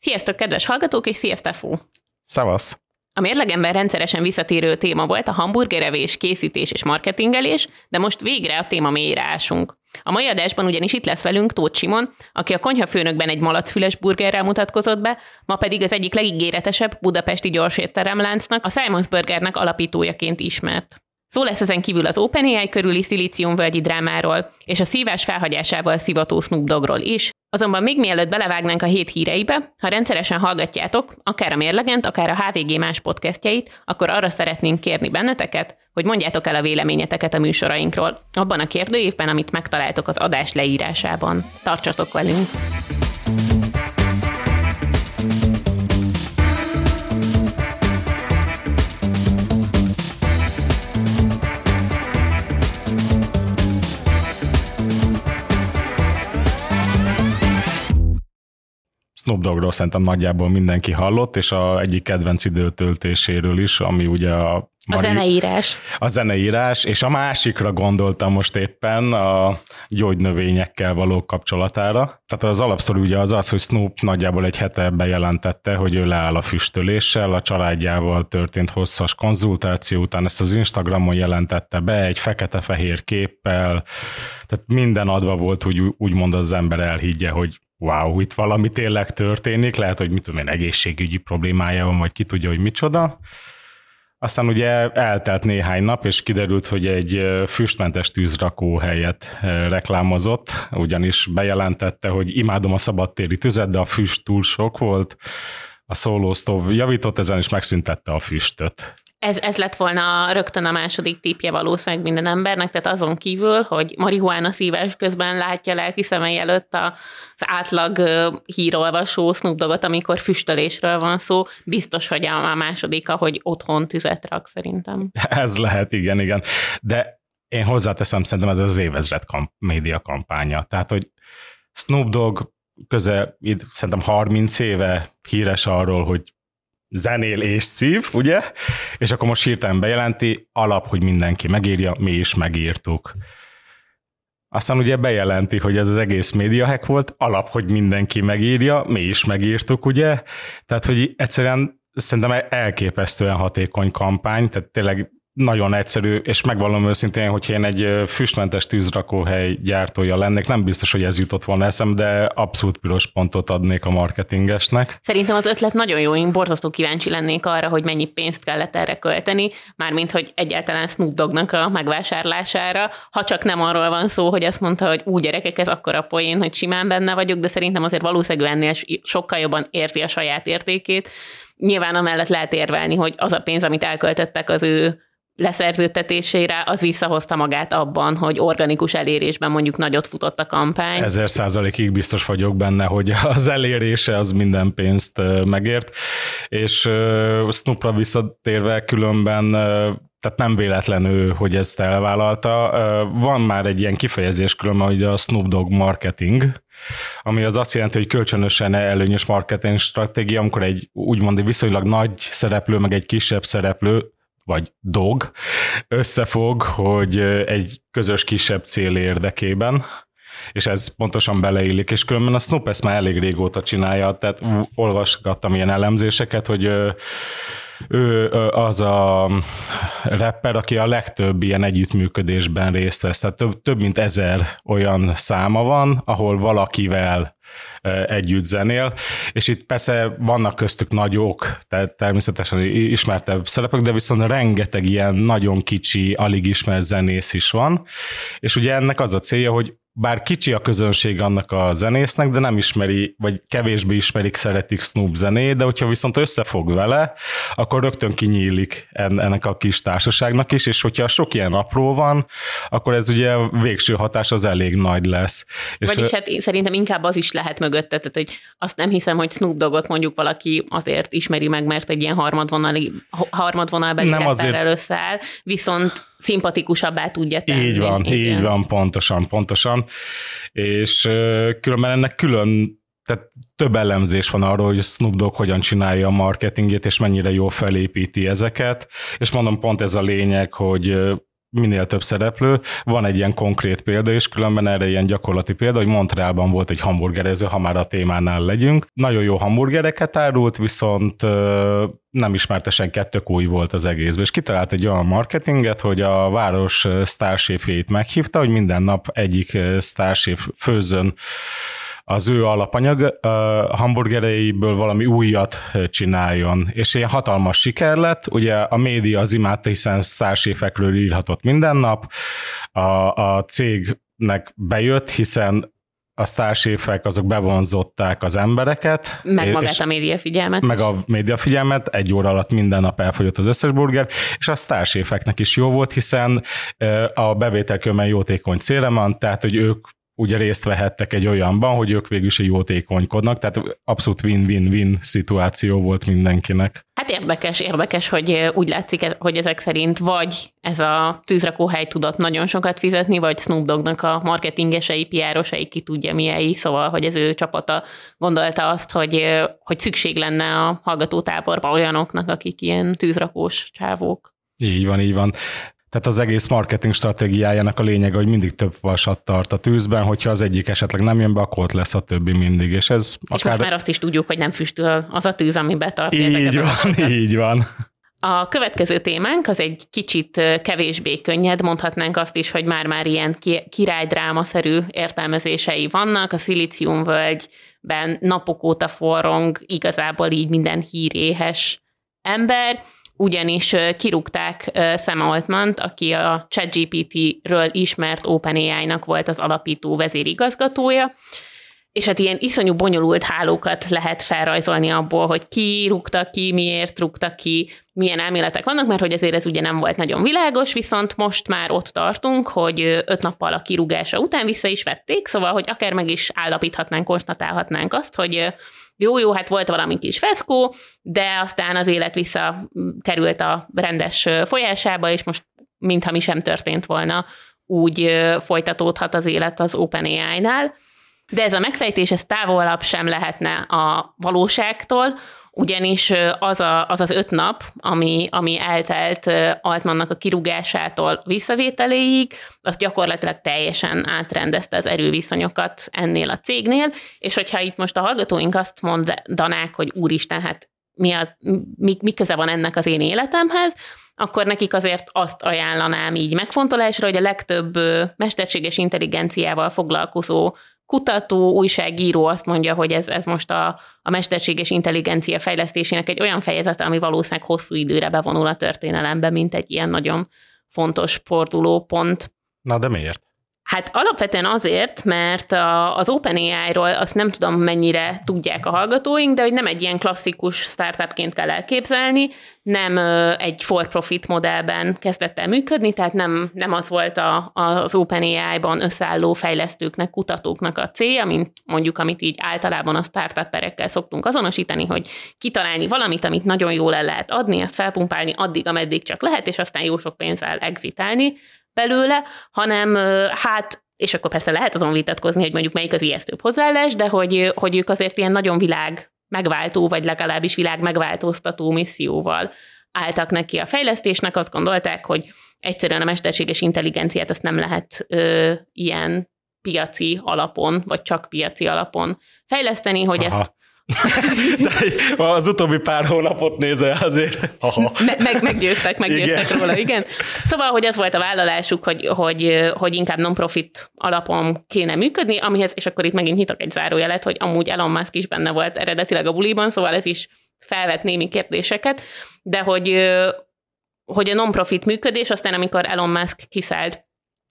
Sziasztok, kedves hallgatók, és szia, Stefó! Szavasz! A mérlegemben rendszeresen visszatérő téma volt a hamburgerevés, készítés és marketingelés, de most végre a téma mélyre ásunk. A mai adásban ugyanis itt lesz velünk Tóth Simon, aki a konyhafőnökben egy malacfüles burgerrel mutatkozott be, ma pedig az egyik legígéretesebb budapesti gyorsétteremláncnak, a Simons Burgernek alapítójaként ismert. Szó lesz ezen kívül az OpenAI körüli szilíciumvölgyi drámáról, és a szívás felhagyásával szivató Snoop Doggról is, Azonban még mielőtt belevágnánk a hét híreibe, ha rendszeresen hallgatjátok, akár a Mérlegent, akár a HVG más podcastjait, akkor arra szeretnénk kérni benneteket, hogy mondjátok el a véleményeteket a műsorainkról, abban a kérdőívben, amit megtaláltok az adás leírásában. Tartsatok velünk! Snoop Doggról szerintem nagyjából mindenki hallott, és a egyik kedvenc időtöltéséről is, ami ugye a Mari... A zeneírás. A zeneírás, és a másikra gondoltam most éppen a gyógynövényekkel való kapcsolatára. Tehát az alapsztori ugye az az, hogy Snoop nagyjából egy hete bejelentette, hogy ő leáll a füstöléssel, a családjával történt hosszas konzultáció után ezt az Instagramon jelentette be egy fekete-fehér képpel, tehát minden adva volt, hogy úgymond az ember elhiggye, hogy wow, itt valami tényleg történik, lehet, hogy mit tudom én, egészségügyi problémája van, vagy ki tudja, hogy micsoda. Aztán ugye eltelt néhány nap, és kiderült, hogy egy füstmentes tűzrakó helyet reklámozott, ugyanis bejelentette, hogy imádom a szabadtéri tüzet, de a füst túl sok volt. A Solo Stove javított ezen, és megszüntette a füstöt. Ez, ez lett volna rögtön a második típje valószínűleg minden embernek, tehát azon kívül, hogy marihuána szívás közben látja lelki szemei előtt az átlag hírolvasó Snoop Dogot, amikor füstölésről van szó, biztos, hogy a második, hogy otthon tüzet rak szerintem. Ez lehet, igen, igen. De én hozzáteszem, szerintem ez az évezred kamp- média kampánya. Tehát, hogy Snoop Dogg közel, szerintem 30 éve híres arról, hogy zenél és szív, ugye? És akkor most hirtelen bejelenti, alap, hogy mindenki megírja, mi is megírtuk. Aztán ugye bejelenti, hogy ez az egész média hack volt, alap, hogy mindenki megírja, mi is megírtuk, ugye? Tehát, hogy egyszerűen szerintem elképesztően hatékony kampány, tehát tényleg nagyon egyszerű, és megvallom őszintén, hogy én egy füstmentes tűzrakóhely gyártója lennék, nem biztos, hogy ez jutott volna eszem, de abszolút piros pontot adnék a marketingesnek. Szerintem az ötlet nagyon jó, én borzasztó kíváncsi lennék arra, hogy mennyi pénzt kellett erre költeni, mármint, hogy egyáltalán Snoop Doggnak a megvásárlására, ha csak nem arról van szó, hogy azt mondta, hogy úgy gyerekek, ez a poén, hogy simán benne vagyok, de szerintem azért valószínűleg ennél sokkal jobban érzi a saját értékét. Nyilván amellett lehet érvelni, hogy az a pénz, amit elköltöttek az ő leszerződtetésére, az visszahozta magát abban, hogy organikus elérésben mondjuk nagyot futott a kampány. Ezer százalékig biztos vagyok benne, hogy az elérése az minden pénzt megért, és Snoopra visszatérve különben tehát nem véletlenül, hogy ezt elvállalta. Van már egy ilyen kifejezés különben, hogy a Snoop Dogg marketing, ami az azt jelenti, hogy kölcsönösen előnyös marketing stratégia, amikor egy úgymond egy viszonylag nagy szereplő, meg egy kisebb szereplő vagy dog összefog, hogy egy közös kisebb cél érdekében, és ez pontosan beleillik, és különben a Snoop ezt már elég régóta csinálja, tehát olvasgattam ilyen elemzéseket, hogy ő az a rapper, aki a legtöbb ilyen együttműködésben részt vesz, tehát több, több mint ezer olyan száma van, ahol valakivel együtt zenél, és itt persze vannak köztük nagyok, tehát természetesen ismertebb szerepek, de viszont rengeteg ilyen nagyon kicsi, alig ismert zenész is van, és ugye ennek az a célja, hogy bár kicsi a közönség annak a zenésznek, de nem ismeri, vagy kevésbé ismerik, szeretik Snoop zené, de hogyha viszont összefog vele, akkor rögtön kinyílik ennek a kis társaságnak is, és hogyha sok ilyen apró van, akkor ez ugye végső hatás az elég nagy lesz. Vagyis és hát szerintem inkább az is lehet mögötte, tehát hogy azt nem hiszem, hogy Snoop Dogot mondjuk valaki azért ismeri meg, mert egy ilyen harmadvonali, harmadvonalbeli nem azért... összeáll, viszont szimpatikusabbá tudja tenni. Így van, Igen. így van, pontosan, pontosan. És különben ennek külön tehát több elemzés van arról, hogy Snoop Dogg hogyan csinálja a marketingét, és mennyire jól felépíti ezeket, és mondom, pont ez a lényeg, hogy minél több szereplő. Van egy ilyen konkrét példa, és különben erre ilyen gyakorlati példa, hogy Montrealban volt egy hamburgerező, ha már a témánál legyünk. Nagyon jó hamburgereket árult, viszont nem ismerte senki, tök új volt az egészben, és kitalált egy olyan marketinget, hogy a város sztárséfjét meghívta, hogy minden nap egyik sztárséf főzön az ő alapanyag uh, hamburgereiből valami újat csináljon. És ilyen hatalmas siker lett, ugye a média az imádta, hiszen sztárséfekről írhatott minden nap, a, a cégnek bejött, hiszen a sztárséfek azok bevonzották az embereket. Meg magát a médiafigyelmet. Meg a médiafigyelmet, egy óra alatt minden nap elfogyott az összes burger, és a sztárséfeknek is jó volt, hiszen a bevételkörben jótékony célra van, tehát hogy ők ugye részt vehettek egy olyanban, hogy ők végül is jótékonykodnak, tehát abszolút win-win-win szituáció volt mindenkinek. Hát érdekes, érdekes, hogy úgy látszik, hogy ezek szerint vagy ez a tűzrakóhely tudott nagyon sokat fizetni, vagy Snoop Doggnak a marketingesei, piárosai ki tudja miei, szóval, hogy az ő csapata gondolta azt, hogy, hogy szükség lenne a hallgatótáborba olyanoknak, akik ilyen tűzrakós csávók. Így van, így van. Tehát az egész marketing stratégiájának a lényege, hogy mindig több vasat tart a tűzben, hogyha az egyik esetleg nem jön be, akkor ott lesz a többi mindig. És, ez és akár... most már azt is tudjuk, hogy nem füstül az a tűz, ami betart. Így van, így van. A következő témánk az egy kicsit kevésbé könnyed, mondhatnánk azt is, hogy már-már ilyen királydrámaszerű értelmezései vannak. A szilíciumvölgyben napok óta forrong igazából így minden híréhes ember, ugyanis kirúgták Sam altman aki a ChatGPT-ről ismert OpenAI-nak volt az alapító vezérigazgatója, és hát ilyen iszonyú bonyolult hálókat lehet felrajzolni abból, hogy ki rúgta ki, miért rúgta ki, milyen elméletek vannak, mert hogy azért ez ugye nem volt nagyon világos, viszont most már ott tartunk, hogy öt nappal a kirúgása után vissza is vették, szóval, hogy akár meg is állapíthatnánk, konstatálhatnánk azt, hogy jó, jó, hát volt valami kis feszkó, de aztán az élet visszakerült a rendes folyásába, és most mintha mi sem történt volna, úgy folytatódhat az élet az OpenAI-nál. De ez a megfejtés, ez távolabb sem lehetne a valóságtól, ugyanis az, a, az az öt nap, ami, ami eltelt Altmannak a kirúgásától visszavételéig, az gyakorlatilag teljesen átrendezte az erőviszonyokat ennél a cégnél, és hogyha itt most a hallgatóink azt mondanák, hogy úristen, hát mi, az, mi, mi köze van ennek az én életemhez, akkor nekik azért azt ajánlanám így megfontolásra, hogy a legtöbb mesterséges intelligenciával foglalkozó kutató, újságíró azt mondja, hogy ez, ez most a, a mesterséges intelligencia fejlesztésének egy olyan fejezete, ami valószínűleg hosszú időre bevonul a történelembe, mint egy ilyen nagyon fontos fordulópont. Na de miért? Hát alapvetően azért, mert a, az OpenAI-ról azt nem tudom mennyire tudják a hallgatóink, de hogy nem egy ilyen klasszikus startupként kell elképzelni, nem egy for-profit modellben kezdett el működni, tehát nem, nem az volt a, az OpenAI-ban összeálló fejlesztőknek, kutatóknak a célja, mint mondjuk, amit így általában a startuperekkel szoktunk azonosítani, hogy kitalálni valamit, amit nagyon jól el lehet adni, azt felpumpálni addig, ameddig csak lehet, és aztán jó sok pénzzel exitálni, belőle, hanem hát és akkor persze lehet azon vitatkozni, hogy mondjuk melyik az ijesztőbb hozzáállás, de hogy, hogy ők azért ilyen nagyon világ megváltó, vagy legalábbis világ megváltoztató misszióval álltak neki a fejlesztésnek, azt gondolták, hogy egyszerűen a mesterséges intelligenciát azt nem lehet ö, ilyen piaci alapon, vagy csak piaci alapon fejleszteni, hogy Aha. ezt De az utóbbi pár hónapot nézve azért. Me- meg, meggyőztek, meggyőztek igen. róla, igen. Szóval, hogy az volt a vállalásuk, hogy, hogy, hogy inkább non-profit alapon kéne működni, amihez, és akkor itt megint nyitok egy zárójelet, hogy amúgy Elon Musk is benne volt eredetileg a buliban, szóval ez is felvet némi kérdéseket, de hogy, hogy a non-profit működés, aztán amikor Elon Musk kiszállt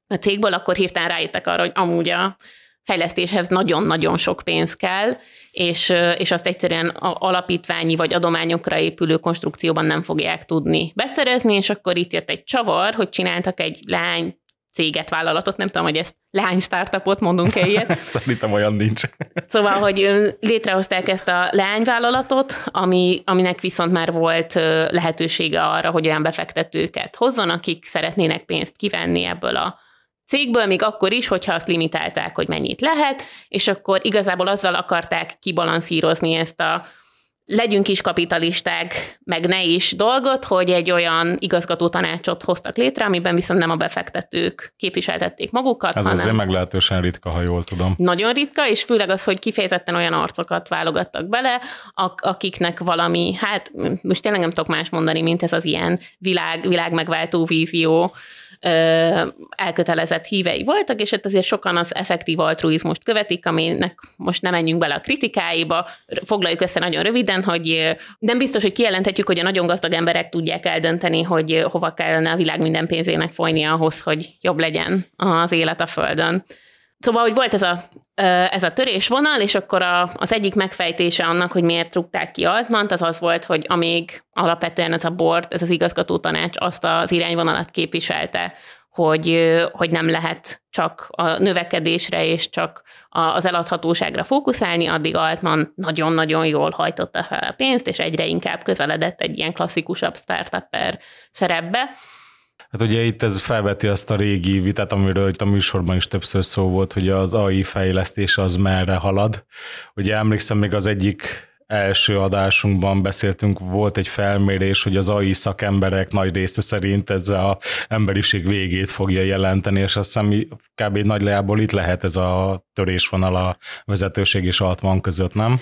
a cégből, akkor hirtelen rájöttek arra, hogy amúgy a fejlesztéshez nagyon-nagyon sok pénz kell, és, és azt egyszerűen alapítványi vagy adományokra épülő konstrukcióban nem fogják tudni beszerezni, és akkor itt jött egy csavar, hogy csináltak egy lány céget, vállalatot, nem tudom, hogy ezt lány startupot mondunk -e ilyet. Szerintem olyan nincs. szóval, hogy létrehozták ezt a leányvállalatot, ami, aminek viszont már volt lehetősége arra, hogy olyan befektetőket hozzon, akik szeretnének pénzt kivenni ebből a cégből, még akkor is, hogyha azt limitálták, hogy mennyit lehet, és akkor igazából azzal akarták kibalanszírozni ezt a legyünk is kapitalisták, meg ne is dolgot, hogy egy olyan igazgató tanácsot hoztak létre, amiben viszont nem a befektetők képviseltették magukat. Ez hanem azért meglehetősen ritka, ha jól tudom. Nagyon ritka, és főleg az, hogy kifejezetten olyan arcokat válogattak bele, akiknek valami, hát most tényleg nem tudok más mondani, mint ez az ilyen világ, világ megváltó vízió, elkötelezett hívei voltak, és hát azért sokan az effektív altruizmust követik, aminek most nem menjünk bele a kritikáiba, foglaljuk össze nagyon röviden, hogy nem biztos, hogy kijelenthetjük, hogy a nagyon gazdag emberek tudják eldönteni, hogy hova kellene a világ minden pénzének folyni ahhoz, hogy jobb legyen az élet a Földön. Szóval, hogy volt ez a, ez a törésvonal, és akkor a, az egyik megfejtése annak, hogy miért rúgták ki Altmant, az az volt, hogy amíg alapvetően ez a board, ez az igazgató tanács azt az irányvonalat képviselte, hogy, hogy nem lehet csak a növekedésre és csak az eladhatóságra fókuszálni, addig Altman nagyon-nagyon jól hajtotta fel a pénzt, és egyre inkább közeledett egy ilyen klasszikusabb startupper szerepbe. Hát ugye itt ez felveti azt a régi vitát, amiről itt a műsorban is többször szó volt, hogy az AI fejlesztés az merre halad. Ugye emlékszem, még az egyik első adásunkban beszéltünk, volt egy felmérés, hogy az AI szakemberek nagy része szerint ez a emberiség végét fogja jelenteni, és azt hiszem kb. nagy leából itt lehet ez a törésvonal a vezetőség és Altman között, nem?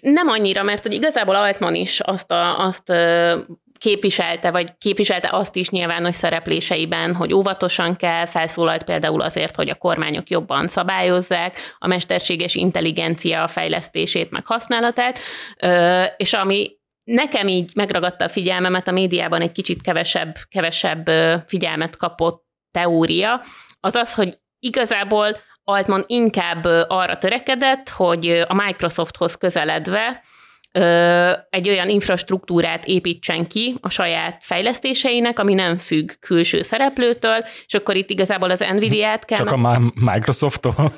Nem annyira, mert hogy igazából Altman is azt, a, azt képviselte, vagy képviselte azt is nyilvános szerepléseiben, hogy óvatosan kell, felszólalt például azért, hogy a kormányok jobban szabályozzák a mesterséges intelligencia fejlesztését, meg használatát, és ami nekem így megragadta a figyelmemet, a médiában egy kicsit kevesebb, kevesebb figyelmet kapott teória, az az, hogy igazából Altman inkább arra törekedett, hogy a Microsofthoz közeledve egy olyan infrastruktúrát építsen ki a saját fejlesztéseinek, ami nem függ külső szereplőtől, és akkor itt igazából az Nvidia-t kell... Csak a Microsoft-tól?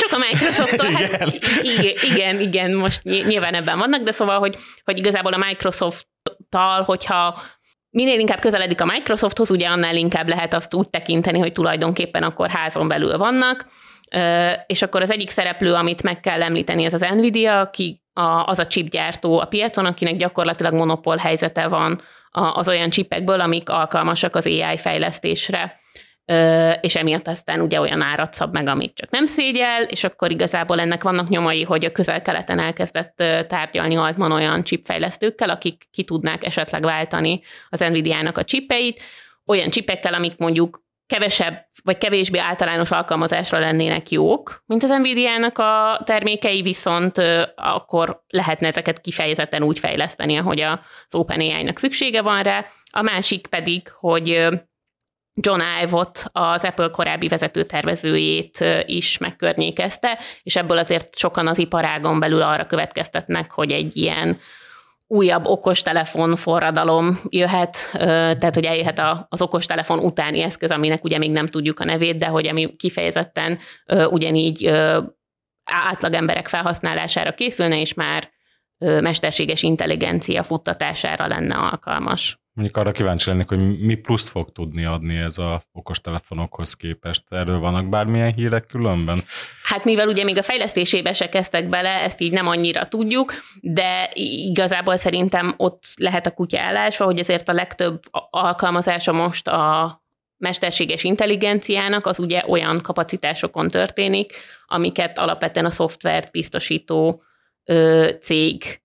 Csak a Microsoft-tól, hát igen. igen, igen, most nyilván ebben vannak, de szóval, hogy, hogy igazából a Microsoft-tal, hogyha minél inkább közeledik a Microsofthoz, ugye annál inkább lehet azt úgy tekinteni, hogy tulajdonképpen akkor házon belül vannak, és akkor az egyik szereplő, amit meg kell említeni, ez az Nvidia, aki a, az a chipgyártó a piacon, akinek gyakorlatilag monopól helyzete van az olyan csipekből, amik alkalmasak az AI fejlesztésre. És emiatt aztán ugye olyan árat szab meg, amit csak nem szégyel, és akkor igazából ennek vannak nyomai, hogy a közel-keleten elkezdett tárgyalni Altman olyan chipfejlesztőkkel, akik ki tudnák esetleg váltani az Nvidia-nak a csipeit, olyan csipekkel, amik mondjuk kevesebb vagy kevésbé általános alkalmazásra lennének jók, mint az Nvidia-nak a termékei, viszont akkor lehetne ezeket kifejezetten úgy fejleszteni, ahogy az OpenAI-nak szüksége van rá. A másik pedig, hogy John Ive-ot, az Apple korábbi vezetőtervezőjét is megkörnyékezte, és ebből azért sokan az iparágon belül arra következtetnek, hogy egy ilyen újabb okostelefon forradalom jöhet, tehát hogy eljöhet az okostelefon utáni eszköz, aminek ugye még nem tudjuk a nevét, de hogy ami kifejezetten ugyanígy átlag emberek felhasználására készülne, és már mesterséges intelligencia futtatására lenne alkalmas. Mondjuk arra kíváncsi lennék, hogy mi pluszt fog tudni adni ez a okostelefonokhoz képest. Erről vannak bármilyen hírek különben? Hát mivel ugye még a fejlesztésébe se kezdtek bele, ezt így nem annyira tudjuk, de igazából szerintem ott lehet a kutya állásva, hogy ezért a legtöbb alkalmazása most a mesterséges intelligenciának az ugye olyan kapacitásokon történik, amiket alapvetően a szoftvert biztosító ö, cég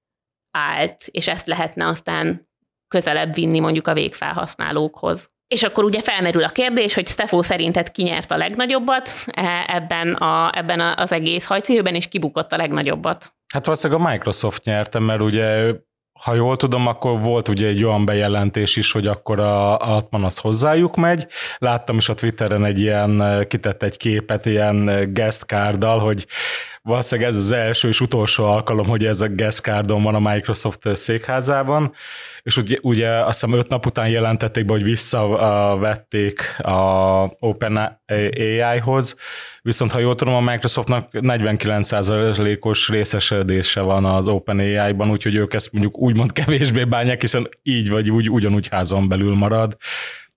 állt, és ezt lehetne aztán közelebb vinni mondjuk a végfelhasználókhoz. És akkor ugye felmerül a kérdés, hogy Stefo szerinted ki nyert a legnagyobbat e, ebben, a, ebben az egész hajcihőben, és kibukott a legnagyobbat. Hát valószínűleg a Microsoft nyerte, mert ugye ha jól tudom, akkor volt ugye egy olyan bejelentés is, hogy akkor a Atman az hozzájuk megy. Láttam is a Twitteren egy ilyen, kitett egy képet ilyen guest carddal, hogy valószínűleg ez az első és utolsó alkalom, hogy ez a guest cardon van a Microsoft székházában, és ugye, ugye azt hiszem öt nap után jelentették be, hogy visszavették a OpenAI-hoz, viszont ha jól tudom, a Microsoftnak 49%-os részesedése van az OpenAI-ban, úgyhogy ők ezt mondjuk úgymond kevésbé bánják, hiszen így vagy úgy ugyanúgy házon belül marad.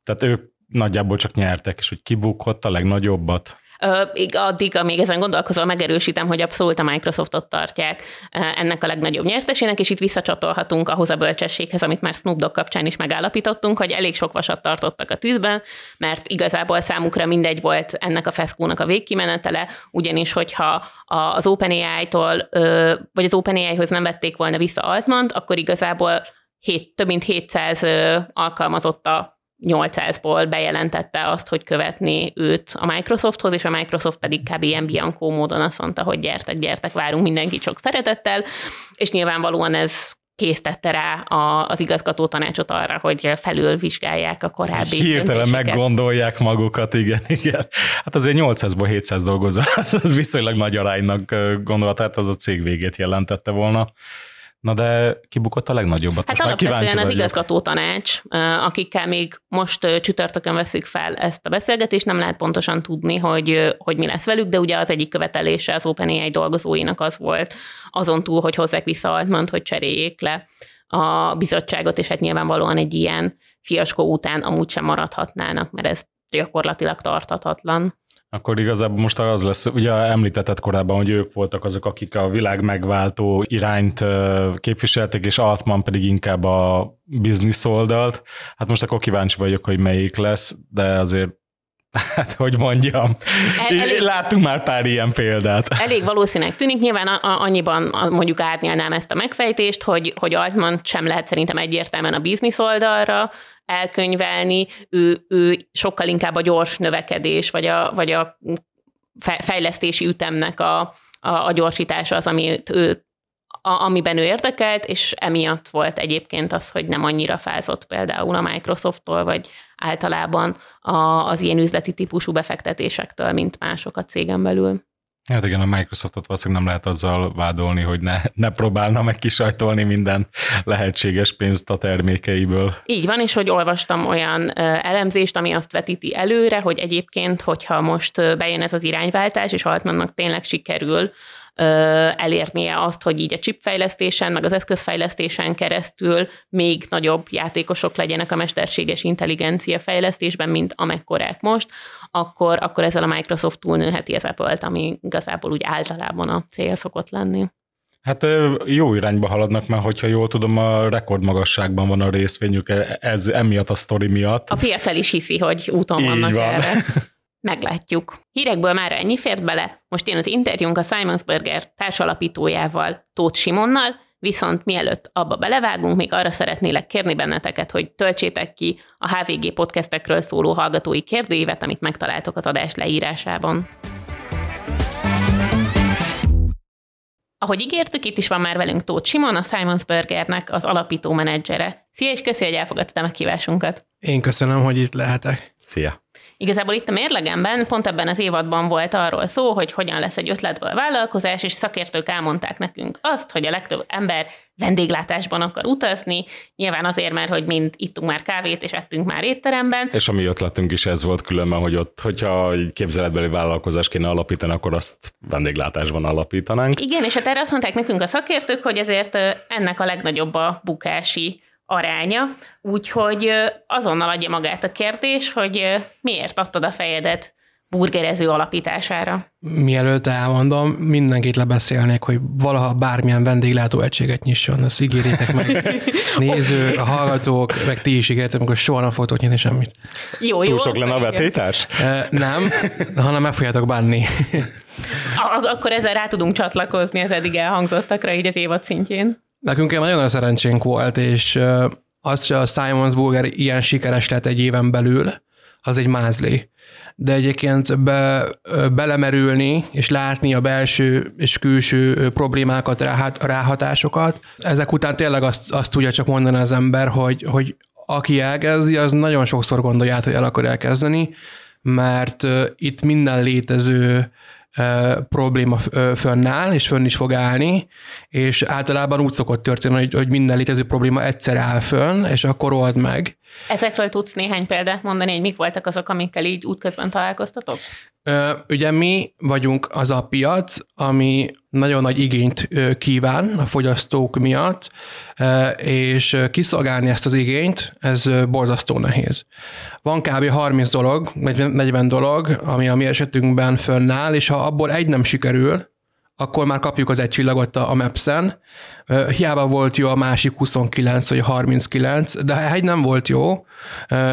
Tehát ők nagyjából csak nyertek, és hogy kibukott a legnagyobbat. Addig, amíg ezen gondolkozol, megerősítem, hogy abszolút a Microsoftot tartják ennek a legnagyobb nyertesének, és itt visszacsatolhatunk ahhoz a bölcsességhez, amit már Snoop Dogg kapcsán is megállapítottunk, hogy elég sok vasat tartottak a tűzben, mert igazából számukra mindegy volt ennek a feszkónak a végkimenetele, ugyanis hogyha az OpenAI-tól, vagy az OpenAI-hoz nem vették volna vissza Altmant, akkor igazából 7, több mint 700 alkalmazotta 800-ból bejelentette azt, hogy követni őt a Microsofthoz, és a Microsoft pedig kb. ilyen Bianco módon azt mondta, hogy gyertek, gyertek, várunk mindenki sok szeretettel, és nyilvánvalóan ez késztette rá a, az igazgató tanácsot arra, hogy felülvizsgálják a korábbi Hirtelen meggondolják magukat, igen, igen. Hát azért 800-ból 700 dolgozó, az viszonylag nagy aránynak gondolat, tehát az a cég végét jelentette volna. Na de kibukott a legnagyobbat? Hát most alapvetően az igazgató tanács, akikkel még most csütörtökön veszük fel ezt a beszélgetést, nem lehet pontosan tudni, hogy, hogy mi lesz velük, de ugye az egyik követelése az OpenAI dolgozóinak az volt, azon túl, hogy hozzák vissza Altmant, hogy cseréljék le a bizottságot, és hát nyilvánvalóan egy ilyen fiaskó után amúgy sem maradhatnának, mert ez gyakorlatilag tartatatlan. Akkor igazából most az lesz, ugye említetted korábban, hogy ők voltak azok, akik a világ megváltó irányt képviselték, és Altman pedig inkább a biznisz oldalt. Hát most akkor kíváncsi vagyok, hogy melyik lesz, de azért Hát, hogy mondjam, elég, láttunk már pár ilyen példát. Elég valószínűleg tűnik, nyilván annyiban mondjuk árnyalnám ezt a megfejtést, hogy, hogy Altman sem lehet szerintem egyértelműen a biznisz oldalra elkönyvelni, ő, ő sokkal inkább a gyors növekedés, vagy a, vagy a fejlesztési ütemnek a, a, a gyorsítása az, amit ő a, amiben ő érdekelt, és emiatt volt egyébként az, hogy nem annyira fázott például a Microsofttól, vagy általában a, az ilyen üzleti típusú befektetésektől, mint mások a cégen belül. Hát igen, a Microsoftot valószínűleg nem lehet azzal vádolni, hogy ne, ne próbálna meg kisajtolni minden lehetséges pénzt a termékeiből. Így van, és hogy olvastam olyan elemzést, ami azt vetíti előre, hogy egyébként, hogyha most bejön ez az irányváltás, és Altmannak tényleg sikerül elérnie azt, hogy így a chipfejlesztésen, meg az eszközfejlesztésen keresztül még nagyobb játékosok legyenek a mesterséges intelligencia fejlesztésben, mint amekkorák most, akkor, akkor ezzel a Microsoft túlnőheti az Apple-t, ami igazából úgy általában a cél szokott lenni. Hát jó irányba haladnak, mert hogyha jól tudom, a rekordmagasságban van a részvényük, e, ez emiatt a sztori miatt. A piac el is hiszi, hogy úton vannak van. erre. Meglátjuk. Hírekből már ennyi fért bele, most én az interjúnk a Simonsburger társalapítójával, Tóth Simonnal, viszont mielőtt abba belevágunk, még arra szeretnélek kérni benneteket, hogy töltsétek ki a HVG podcastekről szóló hallgatói kérdőívet, amit megtaláltok az adás leírásában. Ahogy ígértük, itt is van már velünk Tóth Simon, a Simons Burgernek az alapító menedzsere. Szia, és köszi, hogy elfogadtad a meghívásunkat. Én köszönöm, hogy itt lehetek. Szia. Igazából itt a mérlegemben pont ebben az évadban volt arról szó, hogy hogyan lesz egy ötletből vállalkozás, és szakértők elmondták nekünk azt, hogy a legtöbb ember vendéglátásban akar utazni, nyilván azért, mert hogy mind ittunk már kávét, és ettünk már étteremben. És a mi ötletünk is ez volt különben, hogy ott, hogyha egy képzeletbeli vállalkozás kéne alapítani, akkor azt vendéglátásban alapítanánk. Igen, és hát erre azt mondták nekünk a szakértők, hogy ezért ennek a legnagyobb a bukási aránya, úgyhogy azonnal adja magát a kérdés, hogy miért adtad a fejedet burgerező alapítására? Mielőtt elmondom, mindenkit lebeszélnék, hogy valaha bármilyen vendéglátó egységet nyisson, ezt ígérjétek meg. Néző, a hallgatók, meg ti is ígérjétek hogy soha nem fogtok nyitni semmit. Jó, jó. Túl sok lenne a betétás? Nem, hanem meg fogjátok bánni. Akkor ezzel rá tudunk csatlakozni az eddig elhangzottakra, így az évad szintjén. Nekünk nagyon nagy szerencsénk volt, és az, hogy a Simons Burger ilyen sikeres lett egy éven belül, az egy mázli. De egyébként be, belemerülni és látni a belső és külső problémákat, ráhatásokat, ezek után tényleg azt, azt tudja csak mondani az ember, hogy, hogy aki elkezdi, az nagyon sokszor gondolja át, hogy el akar elkezdeni, mert itt minden létező probléma fönnáll, és fönn is fog állni, és általában úgy szokott történni, hogy, hogy minden létező probléma egyszer áll fönn, és akkor old meg. Ezekről tudsz néhány példát mondani, hogy mik voltak azok, amikkel így útközben találkoztatok? Ugye mi vagyunk az a piac, ami nagyon nagy igényt kíván a fogyasztók miatt, és kiszolgálni ezt az igényt, ez borzasztó nehéz. Van kb. 30 dolog, 40 dolog, ami a mi esetünkben fönnáll, és ha abból egy nem sikerül, akkor már kapjuk az egy csillagot a Maps-en. Hiába volt jó a másik 29 vagy 39, de ha egy nem volt jó,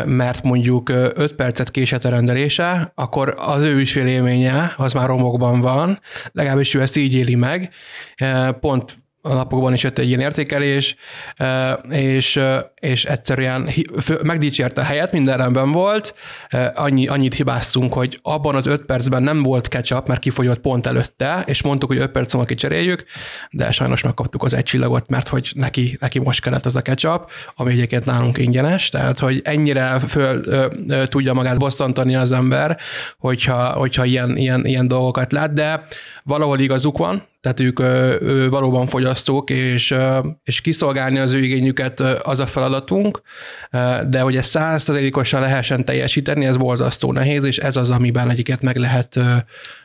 mert mondjuk 5 percet késett a rendelése, akkor az ő ügyfélélménye az már romokban van, legalábbis ő ezt így éli meg. Pont a napokban is jött egy ilyen értékelés, és, és egyszerűen megdicsérte a helyet, minden rendben volt, annyi, annyit hibáztunk, hogy abban az öt percben nem volt ketchup, mert kifogyott pont előtte, és mondtuk, hogy öt perc múlva kicseréljük, de sajnos megkaptuk az egy csillagot, mert hogy neki, neki most kellett az a ketchup, ami egyébként nálunk ingyenes, tehát hogy ennyire föl ö, tudja magát bosszantani az ember, hogyha, hogyha ilyen, ilyen, ilyen dolgokat lát, de valahol igazuk van, tehát ők ö, valóban fogyasztók, és, ö, és kiszolgálni az ő igényüket az a feladatunk, de hogy ezt százszerzelékosan lehessen teljesíteni, ez borzasztó nehéz, és ez az, amiben egyiket meg lehet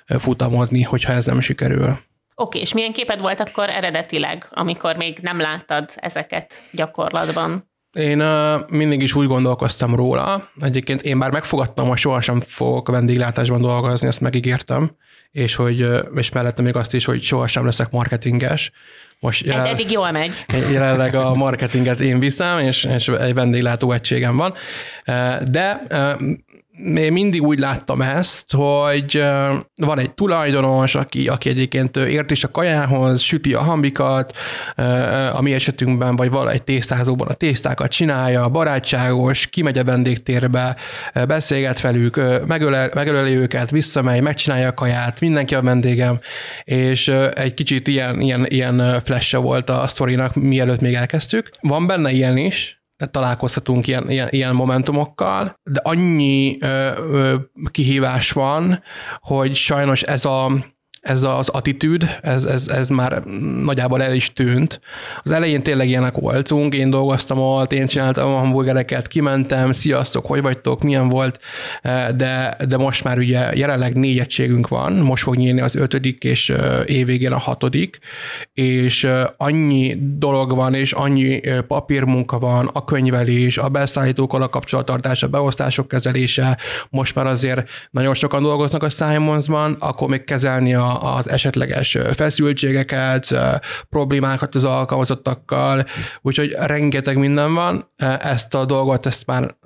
futamodni, hogyha ez nem sikerül. Oké, és milyen képed volt akkor eredetileg, amikor még nem láttad ezeket gyakorlatban? Én uh, mindig is úgy gondolkoztam róla. Egyébként én már megfogadtam, hogy sohasem fogok vendéglátásban dolgozni, ezt megígértem, és hogy és mellette még azt is, hogy sohasem leszek marketinges. Most jelen, eddig jól megy. Jelenleg a marketinget én viszem, és, és egy vendéglátó egységem van. De én mindig úgy láttam ezt, hogy van egy tulajdonos, aki, aki egyébként ért is a kajához, süti a hambikat, a mi esetünkben, vagy valahogy tésztázóban a tésztákat csinálja, barátságos, kimegy a vendégtérbe, beszélget velük, megölel, megöleli őket, visszamegy, megcsinálja a kaját, mindenki a vendégem, és egy kicsit ilyen, ilyen, ilyen flash volt a sztorinak, mielőtt még elkezdtük. Van benne ilyen is, találkozhatunk ilyen, ilyen, ilyen momentumokkal, de annyi ö, ö, kihívás van, hogy sajnos ez a ez az attitűd, ez, ez, ez már nagyjából el is tűnt. Az elején tényleg ilyenek voltunk, én dolgoztam ott, én csináltam a hamburgereket, kimentem, sziasztok, hogy vagytok, milyen volt, de, de most már ugye jelenleg négy egységünk van, most fog nyílni az ötödik, és évvégén a hatodik, és annyi dolog van, és annyi papírmunka van, a könyvelés, a beszállítókkal a kapcsolattartás, a beosztások kezelése, most már azért nagyon sokan dolgoznak a Simonsban, akkor még kezelni a az esetleges feszültségeket, problémákat az alkalmazottakkal, úgyhogy rengeteg minden van. Ezt a dolgot, ezt már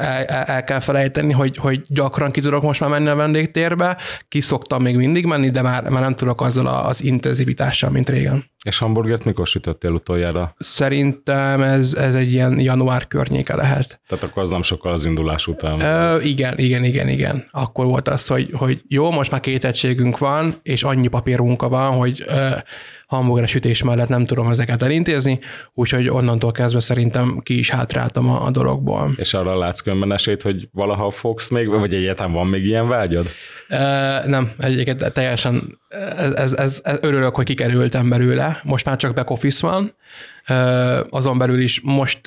el, el kell felejteni, hogy, hogy gyakran ki tudok most már menni a vendégtérbe, ki szoktam még mindig menni, de már, már nem tudok azzal az intenzivitással, mint régen. És hamburgert mikor sütöttél utoljára? Szerintem ez, ez egy ilyen január környéke lehet. Tehát akkor az nem sokkal az indulás után. Ö, igen, igen, igen, igen. Akkor volt az, hogy, hogy jó, most már két egységünk van, és annyi papírunka van, hogy ö, hamburger sütés mellett nem tudom ezeket elintézni, úgyhogy onnantól kezdve szerintem ki is hátráltam a, a dologból. És arra látsz különben esélyt, hogy valaha fogsz még, vagy egyáltalán van még ilyen vágyad? E, nem, egyébként teljesen ez, ez, ez, ez, örülök, hogy kikerültem belőle. Most már csak back office van, azon belül is most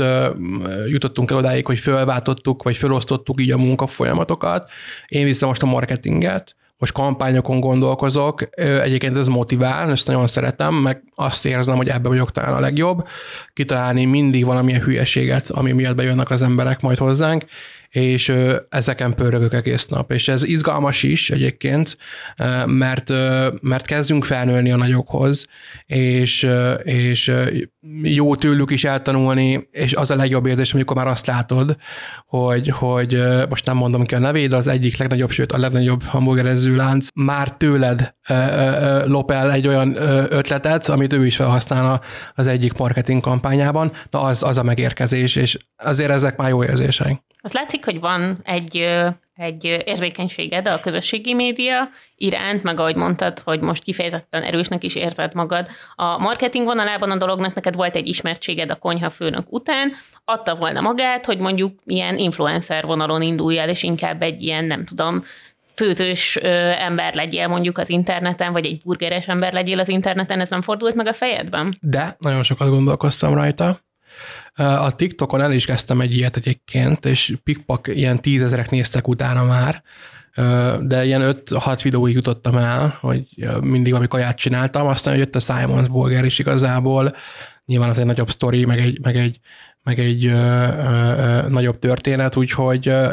jutottunk el odáig, hogy fölváltottuk, vagy felosztottuk így a munkafolyamatokat. Én viszem most a marketinget, most kampányokon gondolkozok, egyébként ez motivál, ezt nagyon szeretem, meg azt érzem, hogy ebbe vagyok talán a legjobb, kitalálni mindig valamilyen hülyeséget, ami miatt bejönnek az emberek majd hozzánk, és ezeken pörögök egész nap. És ez izgalmas is egyébként, mert, mert kezdünk felnőni a nagyokhoz, és, és jó tőlük is eltanulni, és az a legjobb érzés, amikor már azt látod, hogy, hogy most nem mondom ki a nevét, az egyik legnagyobb, sőt a legnagyobb hamburgerező lánc már tőled lop el egy olyan ötletet, amit ő is felhasznál az egyik marketing kampányában, na az, az a megérkezés, és azért ezek már jó érzések. Az látszik, hogy van egy, egy érzékenységed a közösségi média iránt, meg ahogy mondtad, hogy most kifejezetten erősnek is érzed magad. A marketing vonalában a dolognak neked volt egy ismertséged a konyha főnök után, adta volna magát, hogy mondjuk ilyen influencer vonalon indulj el, és inkább egy ilyen, nem tudom, főzős ember legyél mondjuk az interneten, vagy egy burgeres ember legyél az interneten, ez nem fordult meg a fejedben? De, nagyon sokat gondolkoztam rajta. A TikTokon el is kezdtem egy ilyet egyébként, és pikpak ilyen tízezerek néztek utána már, de ilyen 5-6 videóig jutottam el, hogy mindig valami kaját csináltam, aztán jött a Simons Burger is igazából, nyilván az egy nagyobb sztori, meg egy, meg egy, meg egy ö, ö, nagyobb történet, úgyhogy ö,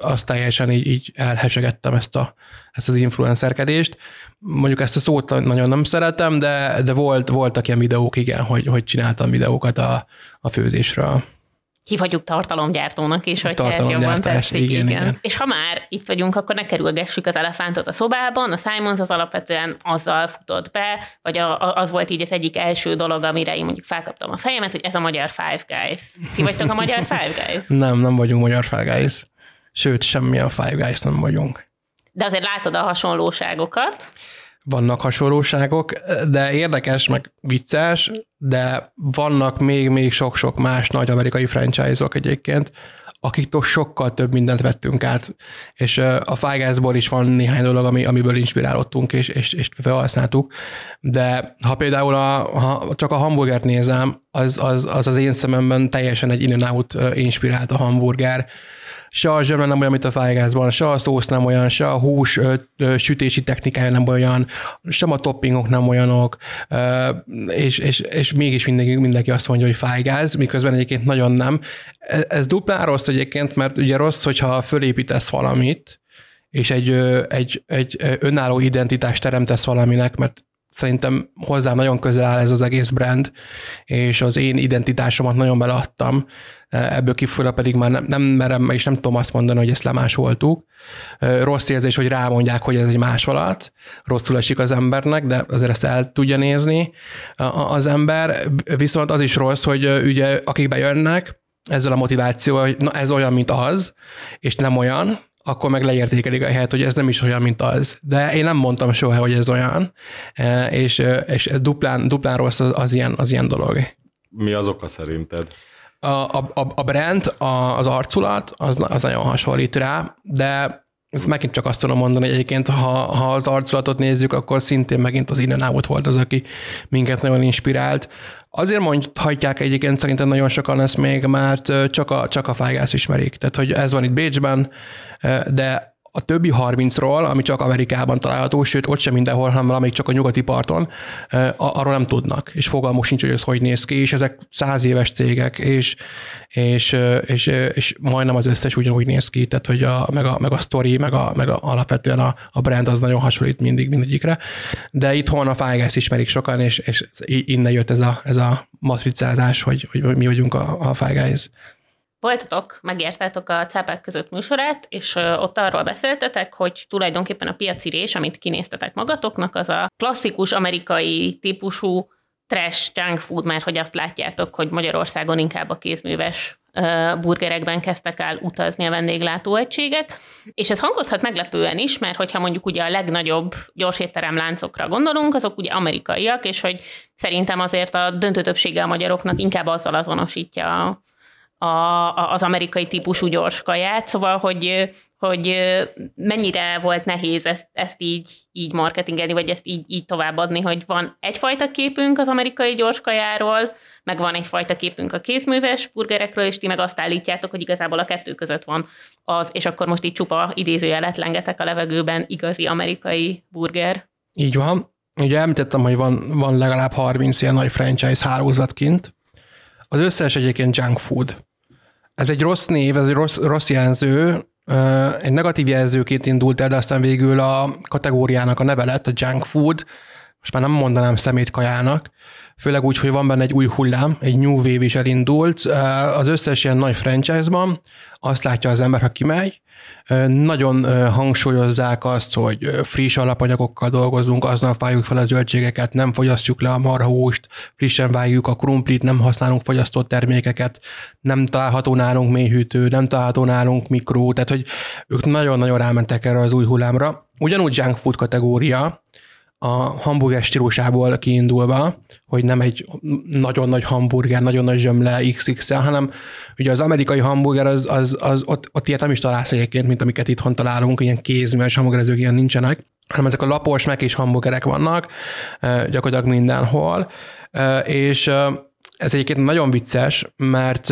azt teljesen így, így elhesegettem ezt, a, ezt az influencerkedést. Mondjuk ezt a szót nagyon nem szeretem, de, de volt, voltak ilyen videók, igen, hogy, hogy csináltam videókat a, a főzésről hívhatjuk tartalomgyártónak is, hogy ez jobban tetszik. Igen, igen. igen. És ha már itt vagyunk, akkor ne kerülgessük az elefántot a szobában. A Simons az alapvetően azzal futott be, vagy a, az volt így az egyik első dolog, amire én mondjuk felkaptam a fejemet, hogy ez a magyar Five Guys. Ti vagytok a magyar Five Guys? nem, nem vagyunk magyar Five Guys. Sőt, semmi a Five Guys nem vagyunk. De azért látod a hasonlóságokat vannak hasonlóságok, de érdekes, meg vicces, de vannak még-még sok-sok más nagy amerikai franchise-ok egyébként, akiktől sokkal több mindent vettünk át, és a Fágászból is van néhány dolog, ami, amiből inspirálódtunk, és, és, és felhasználtuk, de ha például a, ha csak a hamburgert nézem, az az, az az én szememben teljesen egy in-and-out inspirált a hamburger, se a zsömle nem olyan, mint a fájgázban, se a szósz nem olyan, se a hús ö, ö, sütési technikája nem olyan, sem a toppingok nem olyanok, ö, és, és, és mégis mindenki, mindenki azt mondja, hogy fájgáz, miközben egyébként nagyon nem. Ez, ez duplán rossz egyébként, mert ugye rossz, hogyha fölépítesz valamit, és egy, egy, egy önálló identitást teremtesz valaminek, mert szerintem hozzám nagyon közel áll ez az egész brand, és az én identitásomat nagyon beleadtam, ebből kifolyólag pedig már nem, nem merem, és nem tudom azt mondani, hogy ezt lemásoltuk. Rossz érzés, hogy rámondják, hogy ez egy másolat, rosszul esik az embernek, de azért ezt el tudja nézni az ember, viszont az is rossz, hogy ugye akik bejönnek, ezzel a motivációval, hogy na ez olyan, mint az, és nem olyan, akkor meg leértékelik a helyet, hogy ez nem is olyan, mint az. De én nem mondtam soha, hogy ez olyan, és, és duplán, duplán rossz az, az, ilyen, az ilyen dolog. Mi az oka szerinted? A, a, a brand, az arculat, az, az nagyon hasonlít rá, de ezt megint csak azt tudom mondani, egyébként ha, ha az arculatot nézzük, akkor szintén megint az innen out volt az, aki minket nagyon inspirált. Azért mondhatják egyébként szerintem nagyon sokan ezt még, mert csak a, csak a fágász ismerik. Tehát, hogy ez van itt Bécsben, de a többi 30-ról, ami csak Amerikában található, sőt ott sem mindenhol, hanem valamelyik csak a nyugati parton, arról nem tudnak, és fogalmuk sincs, hogy ez hogy néz ki, és ezek száz éves cégek, és, és, és, és majdnem az összes ugyanúgy néz ki, tehát hogy a, meg, a, meg a story, meg, a, meg a, alapvetően a, a brand az nagyon hasonlít mindig mindegyikre, de itthon a Fágász ismerik sokan, és, és innen jött ez a, ez a matricázás, hogy, hogy mi vagyunk a, a Fágász voltatok, megértetek a cápák között műsorát, és ott arról beszéltetek, hogy tulajdonképpen a piacirés, amit kinéztetek magatoknak, az a klasszikus amerikai típusú trash junk food, mert hogy azt látjátok, hogy Magyarországon inkább a kézműves burgerekben kezdtek el utazni a vendéglátóegységek, és ez hangozhat meglepően is, mert hogyha mondjuk ugye a legnagyobb gyorsétterem láncokra gondolunk, azok ugye amerikaiak, és hogy szerintem azért a döntő többsége a magyaroknak inkább azzal azonosítja az amerikai típusú gyors kaját, szóval, hogy, hogy mennyire volt nehéz ezt, ezt így, így marketingelni, vagy ezt így, így továbbadni, hogy van egyfajta képünk az amerikai gyors kajáról, meg van egyfajta képünk a kézműves burgerekről, és ti meg azt állítjátok, hogy igazából a kettő között van az, és akkor most így csupa idézőjelet lengetek a levegőben igazi amerikai burger. Így van. Ugye említettem, hogy van, van legalább 30 ilyen nagy franchise hálózat kint. Az összes egyébként junk food. Ez egy rossz név, ez egy rossz, rossz jelző, egy negatív jelzőként indult el, de aztán végül a kategóriának a neve lett, a junk food, most már nem mondanám szemétkajának, főleg úgy, hogy van benne egy új hullám, egy new wave is elindult. Az összes ilyen nagy franchise-ban azt látja az ember, ha kimegy, nagyon hangsúlyozzák azt, hogy friss alapanyagokkal dolgozunk, aznap vágjuk fel a zöldségeket, nem fogyasztjuk le a marhahúst, frissen vágjuk a krumplit, nem használunk fogyasztott termékeket, nem található nálunk mélyhűtő, nem található nálunk mikró, tehát hogy ők nagyon-nagyon rámentek erre az új hullámra. Ugyanúgy junk food kategória, a hamburger stílusából kiindulva, hogy nem egy nagyon nagy hamburger, nagyon nagy zsömle XXL, hanem ugye az amerikai hamburger az, az, az ott, ott ilyet nem is találsz egyébként, mint amiket itthon találunk, ilyen kézműves hamburgerezők ilyen nincsenek, hanem ezek a lapos, meg és hamburgerek vannak gyakorlatilag mindenhol, és ez egyébként nagyon vicces, mert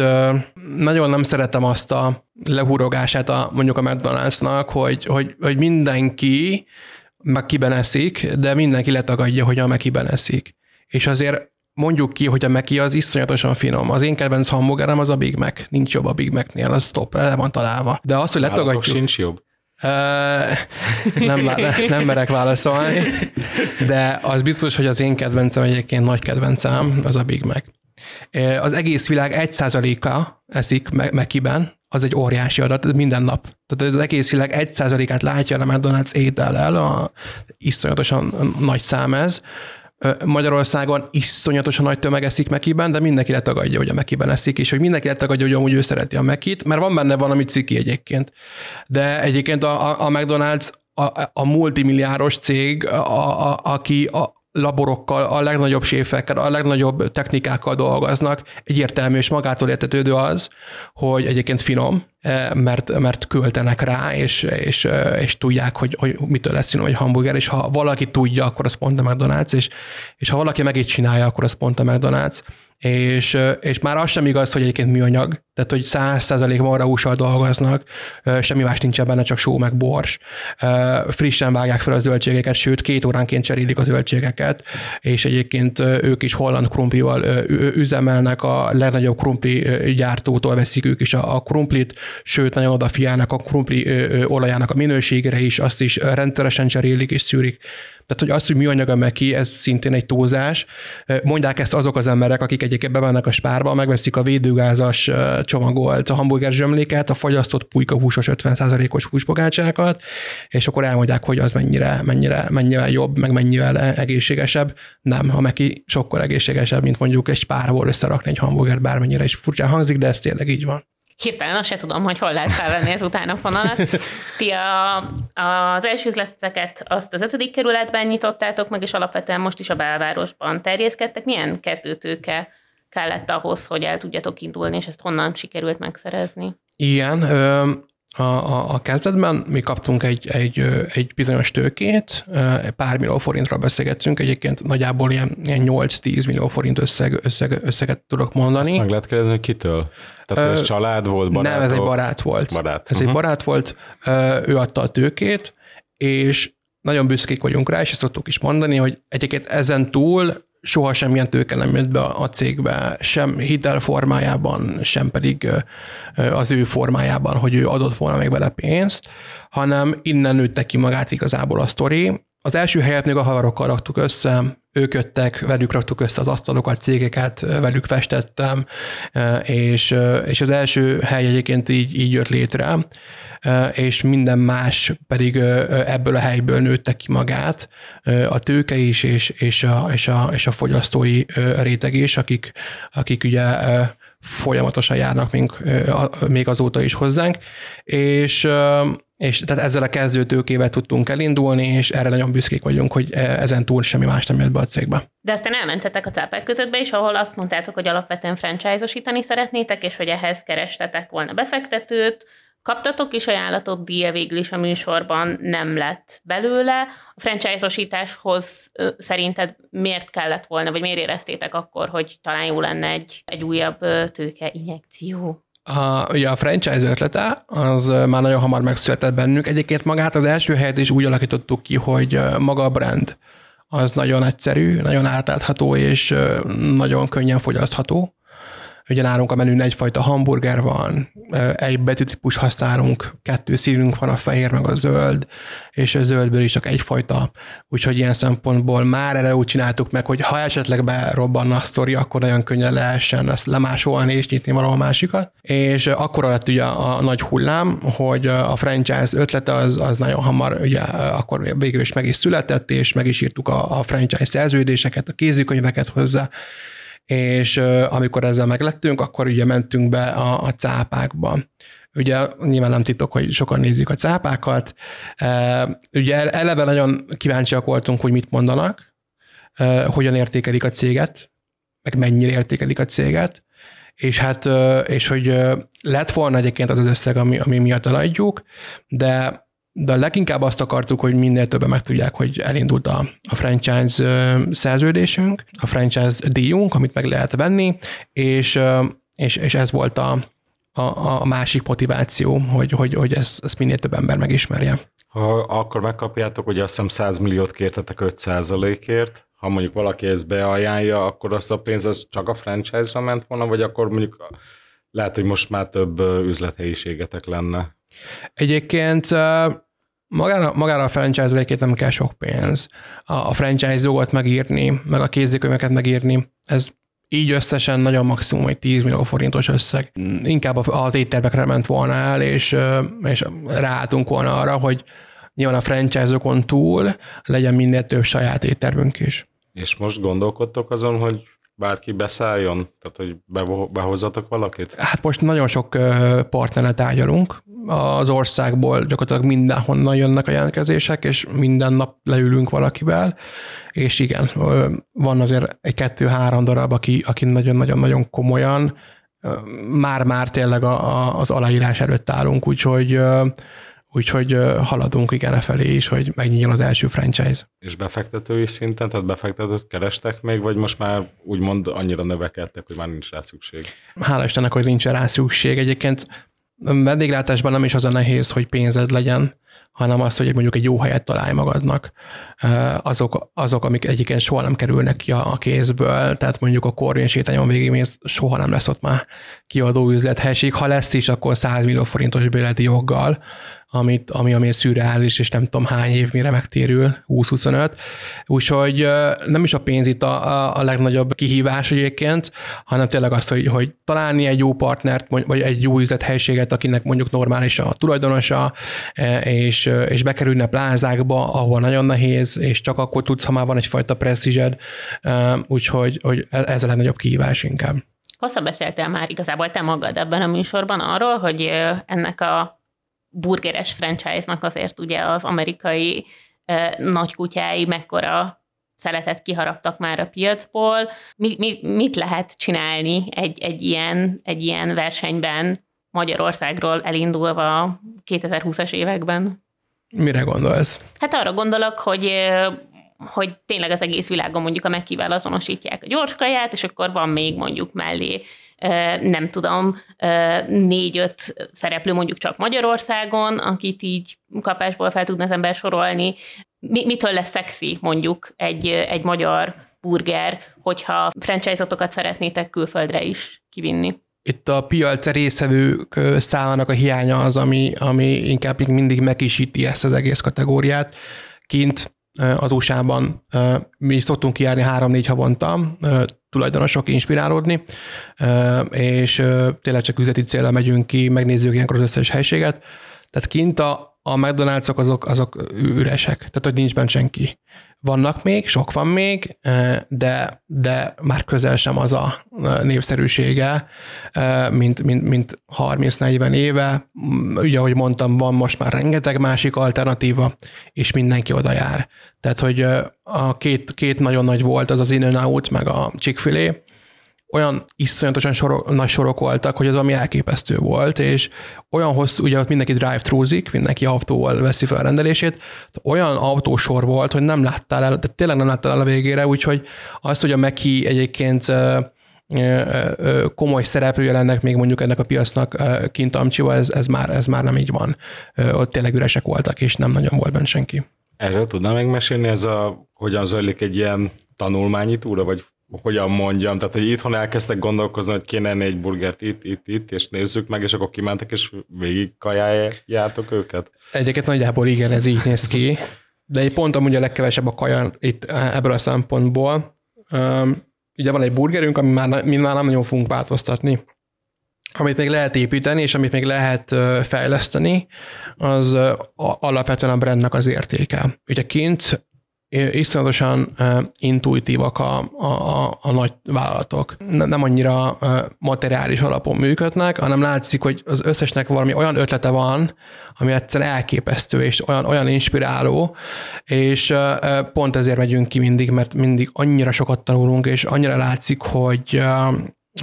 nagyon nem szeretem azt a lehurogását a, mondjuk a McDonald'snak, hogy, hogy, hogy mindenki meg kiben eszik, de mindenki letagadja, hogy a mekiben eszik. És azért mondjuk ki, hogy a Meki az iszonyatosan finom. Az én kedvenc hamburgerem az a Big Mac. Nincs jobb a Big Mac-nél, az stop, el van találva. De az, hogy letagadjuk... sincs jobb? nem, nem merek válaszolni, de az biztos, hogy az én kedvencem egyébként nagy kedvencem, az a Big Mac. Az egész világ egy százaléka eszik Mekiben, az egy óriási adat, minden nap. Tehát az egész világ egy százalékát látja a McDonald's étellel, a, iszonyatosan nagy szám ez. Magyarországon iszonyatosan nagy tömeg eszik Mekiben, de mindenki letagadja, hogy a Mekiben eszik, és hogy mindenki letagadja, hogy amúgy ő szereti a Mekit, mert van benne valami ciki egyébként. De egyébként a, a McDonald's a, a multimilliáros cég, a, a, aki a, laborokkal, a legnagyobb séfekkel, a legnagyobb technikákkal dolgoznak. Egyértelmű és magától értetődő az, hogy egyébként finom, eh, mert, mert költenek rá, és, és, eh, és tudják, hogy, hogy mitől lesz finom egy hamburger, és ha valaki tudja, akkor az pont a McDonald's, és, és ha valaki meg így csinálja, akkor az pont a McDonald's és, és már az sem igaz, hogy egyébként műanyag, tehát hogy száz százalék marhahússal dolgoznak, semmi más nincsen benne, csak só meg bors. Frissen vágják fel a zöldségeket, sőt, két óránként cserélik a zöldségeket, és egyébként ők is holland krumplival üzemelnek, a legnagyobb krumpli gyártótól veszik ők is a, krumplit, sőt, nagyon odafiálnak a krumpli olajának a minőségére is, azt is rendszeresen cserélik és szűrik. Tehát, hogy az, hogy műanyag a meki, ez szintén egy túlzás. Mondják ezt azok az emberek, akik egyébként bemennek a spárba, megveszik a védőgázas csomagolt a hamburger zsömléket, a fagyasztott pulyka húsos 50%-os húspogácsákat, és akkor elmondják, hogy az mennyire, mennyire, mennyire jobb, meg mennyivel egészségesebb. Nem, a meki sokkal egészségesebb, mint mondjuk egy spárból összerakni egy hamburger, bármennyire is furcsán hangzik, de ez tényleg így van. Hirtelen azt se tudom, hogy hol lehet felvenni ezután a fonalat. Ti a, az első üzleteket azt az ötödik kerületben nyitottátok meg, és alapvetően most is a belvárosban terjeszkedtek. Milyen kezdőtőke kellett ahhoz, hogy el tudjatok indulni, és ezt honnan sikerült megszerezni? Igen, a, a, a kezdetben mi kaptunk egy, egy, egy bizonyos tőkét, pár millió forintról beszélgettünk, egyébként nagyjából ilyen, ilyen 8-10 millió forint összeg, összeg, összeget tudok mondani. Ezt meg lehet kérdezni, hogy kitől? Tehát ez család volt, barát? Nem, ez egy barát volt. Barát. Ez uh-huh. egy mhm. barát volt, ő adta a tőkét, és nagyon büszkék vagyunk rá, és ezt szoktuk is mondani, hogy egyébként ezen túl soha semmilyen tőke nem jött be a cégbe, sem hitel formájában, sem pedig az ő formájában, hogy ő adott volna még bele pénzt, hanem innen nőtte ki magát igazából a sztori. Az első helyet még a havarokkal raktuk össze, ők jöttek, velük raktuk össze az asztalokat, cégeket, velük festettem, és, és az első hely egyébként így, így jött létre és minden más pedig ebből a helyből nőtte ki magát, a tőke is, és, és, a, és, a, és a fogyasztói réteg is, akik, akik ugye folyamatosan járnak még, még azóta is hozzánk, és és tehát ezzel a kezdőtőkével tudtunk elindulni, és erre nagyon büszkék vagyunk, hogy ezen túl semmi más nem jött be a cégbe. De aztán elmentetek a cápák közöttbe is, ahol azt mondtátok, hogy alapvetően franchise-osítani szeretnétek, és hogy ehhez kerestetek volna befektetőt, Kaptatok is ajánlatot, díja végül is a műsorban nem lett belőle. A franchise-osításhoz szerinted miért kellett volna, vagy miért éreztétek akkor, hogy talán jó lenne egy, egy újabb tőke injekció? A, ugye a franchise ötlete az már nagyon hamar megszületett bennünk. Egyébként magát az első helyet is úgy alakítottuk ki, hogy maga a brand az nagyon egyszerű, nagyon átlátható és nagyon könnyen fogyasztható. Ugye nálunk a menün egyfajta hamburger van, egy betűtípus használunk, kettő színünk van, a fehér meg a zöld, és a zöldből is csak egyfajta, úgyhogy ilyen szempontból már erre úgy csináltuk meg, hogy ha esetleg berobbanna a sztori, akkor nagyon könnyen lehessen ezt lemásolni és nyitni valahol másikat. És akkor lett ugye a, nagy hullám, hogy a franchise ötlete az, az nagyon hamar, ugye akkor végül is meg is született, és meg is írtuk a, a franchise szerződéseket, a kézikönyveket hozzá, és amikor ezzel meglettünk, akkor ugye mentünk be a, a cápákba. Ugye nyilván nem titok, hogy sokan nézik a cápákat. Ugye eleve nagyon kíváncsiak voltunk, hogy mit mondanak, hogyan értékelik a céget, meg mennyire értékelik a céget, és hát, és hogy lett volna egyébként az az összeg, ami, ami miatt eladjuk, de de leginkább azt akartuk, hogy minél többen megtudják, hogy elindult a, a franchise szerződésünk, a franchise díjunk, amit meg lehet venni, és, és, és ez volt a, a, a másik motiváció, hogy, hogy, hogy ezt, ezt minél több ember megismerje. Ha akkor megkapjátok, hogy azt hiszem 100 milliót kértetek 5 ért, ha mondjuk valaki ezt beajánlja, akkor azt a pénz az csak a franchise-ra ment volna, vagy akkor mondjuk lehet, hogy most már több üzlethelyiségetek lenne. Egyébként magára, magára a franchise ra nem kell sok pénz. A, a franchise jogot megírni, meg a kézikönyveket megírni, ez így összesen nagyon maximum egy 10 millió forintos összeg. Inkább az éttermekre ment volna el, és, és ráálltunk volna arra, hogy nyilván a franchise-okon túl legyen minél több saját éttermünk is. És most gondolkodtok azon, hogy bárki beszálljon? Tehát, hogy behozzatok valakit? Hát most nagyon sok partneret tárgyalunk. Az országból gyakorlatilag mindenhonnan jönnek a jelentkezések, és minden nap leülünk valakivel, és igen, van azért egy kettő-három darab, aki, aki nagyon-nagyon-nagyon komolyan már-már tényleg a, a, az aláírás előtt állunk, úgyhogy Úgyhogy haladunk igen e felé is, hogy megnyíljon az első franchise. És befektetői szinten, tehát befektetőt kerestek még, vagy most már úgymond annyira növekedtek, hogy már nincs rá szükség? Hála Istennek, hogy nincs rá szükség. Egyébként vendéglátásban nem is az a nehéz, hogy pénzed legyen, hanem az, hogy mondjuk egy jó helyet találj magadnak. Azok, azok amik egyébként soha nem kerülnek ki a kézből, tehát mondjuk a Corvin sétányon végigmész, soha nem lesz ott már kiadó üzlethelység. Ha lesz is, akkor 100 millió forintos bérleti joggal, amit, ami, ami szürreális, és nem tudom hány év mire megtérül, 20-25. Úgyhogy nem is a pénz itt a, a, a legnagyobb kihívás egyébként, hanem tényleg az, hogy, hogy találni egy jó partnert, vagy egy jó üzlethelységet, akinek mondjuk normális a tulajdonosa, e, és, és bekerülni a plázákba, ahol nagyon nehéz, és csak akkor tudsz, ha már van egyfajta presztízsed, úgyhogy hogy e, ez a legnagyobb kihívás inkább. Hosszan beszéltél már igazából te magad ebben a műsorban arról, hogy ennek a burgeres franchise-nak azért ugye az amerikai nagykutyái mekkora szeletet kiharaptak már a piacból. Mi, mi, mit lehet csinálni egy, egy, ilyen, egy ilyen versenyben Magyarországról elindulva 2020-as években? Mire gondolsz? Hát arra gondolok, hogy hogy tényleg az egész világon mondjuk a megkivel azonosítják a gyorskaját, és akkor van még mondjuk mellé nem tudom, négy-öt szereplő mondjuk csak Magyarországon, akit így kapásból fel tudna az ember sorolni. Mitől lesz szexi mondjuk egy, egy magyar burger, hogyha franchise-otokat szeretnétek külföldre is kivinni? Itt a piac részevők számának a hiánya az, ami, ami inkább mindig megisíti ezt az egész kategóriát. Kint az USA-ban mi szoktunk kijárni három-négy havonta, tulajdonosok inspirálódni, és tényleg csak üzleti célra megyünk ki, megnézzük ilyenkor az összes helységet. Tehát kint a, a McDonald'sok azok, azok üresek, tehát hogy nincs benne senki. Vannak még, sok van még, de, de már közel sem az a népszerűsége, mint, mint, mint 30-40 éve. Ugye, ahogy mondtam, van most már rengeteg másik alternatíva, és mindenki oda jár. Tehát, hogy a két, két nagyon nagy volt, az az In-N-Out, meg a Chick-fil-A, olyan iszonyatosan sorok, nagy sorok voltak, hogy az ami elképesztő volt, és olyan hosszú, ugye ott mindenki drive-thruzik, mindenki autóval veszi fel a rendelését, olyan autósor volt, hogy nem láttál el, de tényleg nem láttál el a végére, úgyhogy azt, hogy a Meki egyébként komoly szereplője lennek még mondjuk ennek a piacnak kint Amcsiva, ez, ez, már, ez már nem így van. Ott tényleg üresek voltak, és nem nagyon volt benne senki. Erről tudnám megmesélni, ez a, hogyan zajlik egy ilyen tanulmányi túra, vagy hogyan mondjam, tehát hogy itthon elkezdtek gondolkozni, hogy kéne egy burgert itt, itt, itt, és nézzük meg, és akkor kimentek, és végig kajáljátok őket? Egyébként nagyjából igen, ez így néz ki, de egy pont amúgy a legkevesebb a kaja itt ebből a szempontból. Um, ugye van egy burgerünk, ami már, mi már nem nagyon fogunk változtatni. Amit még lehet építeni, és amit még lehet fejleszteni, az alapvetően a brandnek az értéke. Ugye kint iszonyatosan intuitívak a, a, a, nagy vállalatok. Nem annyira materiális alapon működnek, hanem látszik, hogy az összesnek valami olyan ötlete van, ami egyszerűen elképesztő, és olyan, olyan inspiráló, és pont ezért megyünk ki mindig, mert mindig annyira sokat tanulunk, és annyira látszik, hogy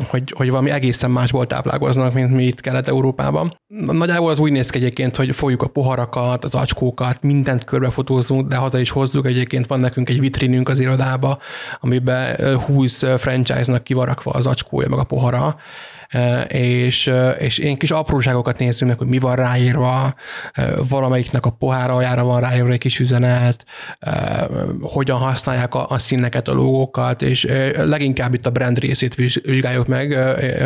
hogy, hogy valami egészen másból táplálkoznak, mint mi itt Kelet-Európában. Nagyjából az úgy néz ki egyébként, hogy folyjuk a poharakat, az acskókat, mindent körbefotózunk, de haza is hozzuk. Egyébként van nekünk egy vitrinünk az irodába, amiben 20 franchise-nak kivarakva az acskója, meg a pohara, és, és én kis apróságokat nézzünk meg, hogy mi van ráírva, valamelyiknek a pohár aljára van ráírva egy kis üzenet, hogyan használják a, a színeket, a logókat, és leginkább itt a brand részét vizsgáljuk meg,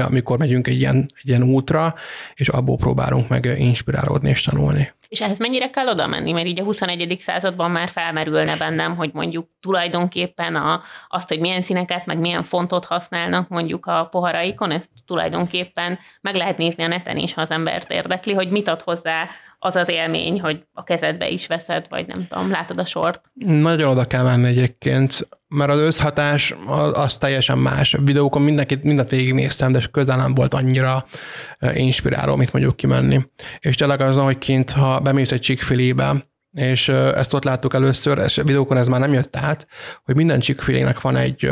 amikor megyünk egy ilyen, egy ilyen útra, és abból próbálunk meg inspirálódni és tanulni. És ehhez mennyire kell oda menni? Mert így a 21. században már felmerülne bennem, hogy mondjuk tulajdonképpen a, azt, hogy milyen színeket, meg milyen fontot használnak mondjuk a poharaikon, ezt tulajdonképpen meg lehet nézni a neten is, ha az embert érdekli, hogy mit ad hozzá az az élmény, hogy a kezedbe is veszed, vagy nem tudom, látod a sort? Nagyon oda kell menni egyébként, mert az összhatás az, az teljesen más. A videókon mindenkit, mindent végignéztem, de közel nem volt annyira inspiráló, mint mondjuk kimenni. És tényleg az, hogy kint, ha bemész egy chick és ezt ott láttuk először, és a videókon ez már nem jött át, hogy minden chick van egy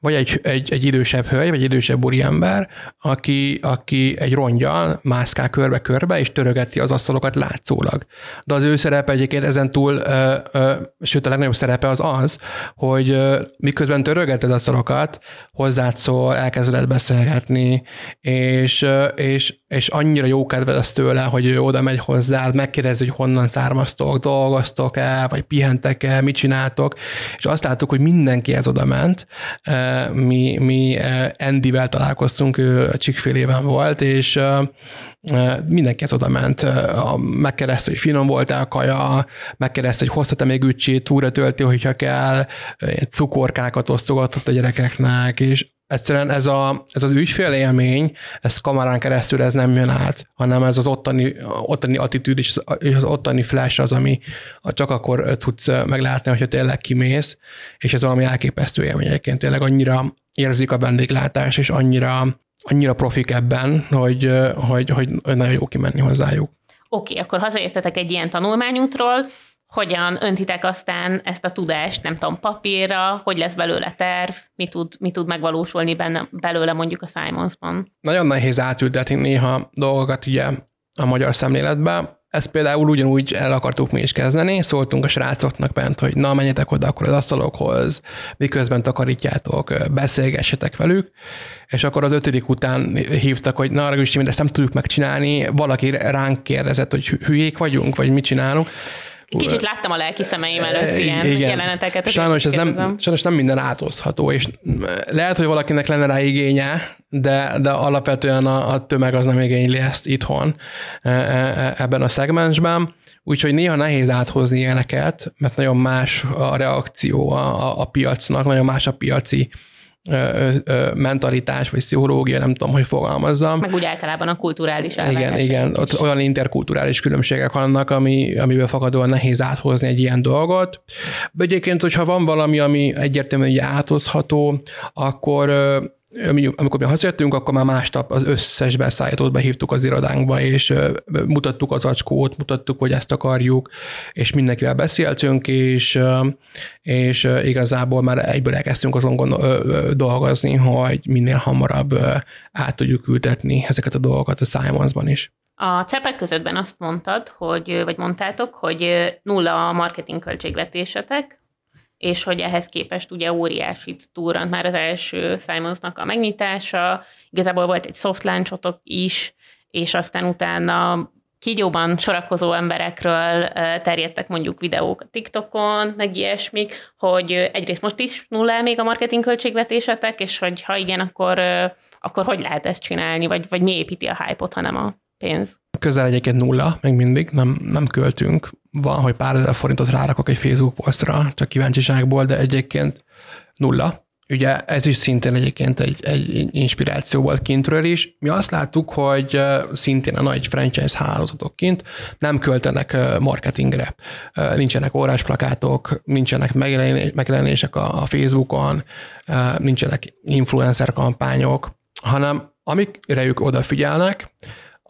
vagy egy, egy, egy idősebb hölgy, vagy idősebb úriember, aki, aki egy rongyal mászkál körbe-körbe, és törögeti az asztalokat látszólag. De az ő szerepe egyébként ezen túl, ö, ö, sőt a legnagyobb szerepe az az, hogy ö, miközben törögeted az asztalokat, hozzád szól, elkezded beszélgetni, és, ö, és, és annyira jó kedved az tőle, hogy ő oda megy hozzád, megkérdezi, hogy honnan származtok, dolgoztok-e, vagy pihentek-e, mit csináltok, és azt láttuk, hogy mindenki ez oda ment, mi, mi Andyvel találkoztunk, ő a Chick-fil-ében volt, és mindenki oda ment, megkereszte, hogy finom volt a kaja, megkereszte, hogy hozhat-e még ücsét, újra tölti, hogyha kell, cukorkákat osztogatott a gyerekeknek, és egyszerűen ez, a, ez az ügyfélélmény, ez kamerán keresztül ez nem jön át, hanem ez az ottani, ottani attitűd és az, és az ottani flash az, ami csak akkor tudsz meglátni, hogyha tényleg kimész, és ez valami elképesztő élmény egyébként, tényleg annyira érzik a vendéglátás, és annyira, annyira profik ebben, hogy, hogy, hogy nagyon jó kimenni hozzájuk. Oké, okay, akkor hazaértetek egy ilyen tanulmányútról, hogyan öntitek aztán ezt a tudást, nem tudom, papírra, hogy lesz belőle terv, mi tud, mi tud megvalósulni benne, belőle mondjuk a Simonsban. Nagyon nehéz átültetni néha dolgokat ugye a magyar szemléletbe. Ezt például ugyanúgy el akartuk mi is kezdeni, szóltunk a srácoknak bent, hogy na, menjetek oda akkor az asztalokhoz, miközben takarítjátok, beszélgessetek velük, és akkor az ötödik után hívtak, hogy na, arra is, ezt nem tudjuk megcsinálni, valaki ránk kérdezett, hogy hülyék vagyunk, vagy mit csinálunk, Kicsit láttam a lelki szemeim előtt ilyen Igen. jeleneteket. Sajnos ez nem, sajnos nem minden átozható, és lehet, hogy valakinek lenne rá igénye, de, de alapvetően a, a tömeg az nem igényli ezt itthon e, e, e, ebben a szegmensben. Úgyhogy néha nehéz áthozni ilyeneket, mert nagyon más a reakció a, a, a piacnak, nagyon más a piaci mentalitás, vagy pszichológia, nem tudom, hogy fogalmazzam. Meg úgy általában a kulturális Igen, igen, ott olyan interkulturális különbségek vannak, ami, amiből fakadóan nehéz áthozni egy ilyen dolgot. De egyébként, hogyha van valami, ami egyértelműen áthozható, akkor amikor mi hazajöttünk, akkor már másnap az összes beszállítót behívtuk az irodánkba, és mutattuk az acskót, mutattuk, hogy ezt akarjuk, és mindenkivel beszéltünk, és, és igazából már egyből elkezdtünk azon dolgozni, hogy minél hamarabb át tudjuk ültetni ezeket a dolgokat a Simonsban is. A cepek közöttben azt mondtad, hogy, vagy mondtátok, hogy nulla a marketing költségvetésetek, és hogy ehhez képest ugye óriásit túrant már az első Simonsnak a megnyitása, igazából volt egy soft launchotok is, és aztán utána kígyóban sorakozó emberekről terjedtek mondjuk videók a TikTokon, meg ilyesmik, hogy egyrészt most is nulla még a marketing költségvetésetek, és hogy ha igen, akkor, akkor hogy lehet ezt csinálni, vagy, vagy mi építi a hype-ot, hanem a pénz? Közel egyébként nulla, még mindig, nem, nem költünk. Van, hogy pár ezer forintot rárakok egy Facebook posztra, csak kíváncsiságból, de egyébként nulla. Ugye ez is szintén egyébként egy, egy inspiráció volt kintről is. Mi azt láttuk, hogy szintén a nagy franchise hálózatok kint nem költenek marketingre. Nincsenek órásplakátok, nincsenek megjelenések a Facebookon, nincsenek influencer kampányok, hanem amikre ők odafigyelnek,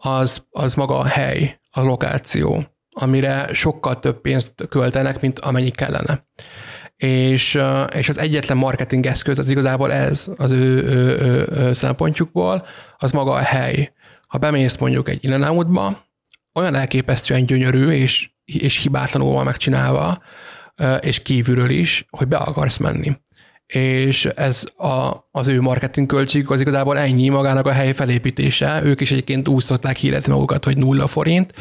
az, az maga a hely, a lokáció, amire sokkal több pénzt költenek, mint amennyi kellene. És, és az egyetlen marketing eszköz az igazából ez az ő, ő, ő, ő szempontjukból, az maga a hely. Ha bemész mondjuk egy Ilenámutba, olyan elképesztően gyönyörű és, és hibátlanul van megcsinálva, és kívülről is, hogy be akarsz menni és ez a, az ő marketing költség az igazából ennyi magának a hely felépítése. Ők is egyébként úgy szokták hirdetni magukat, hogy nulla forint,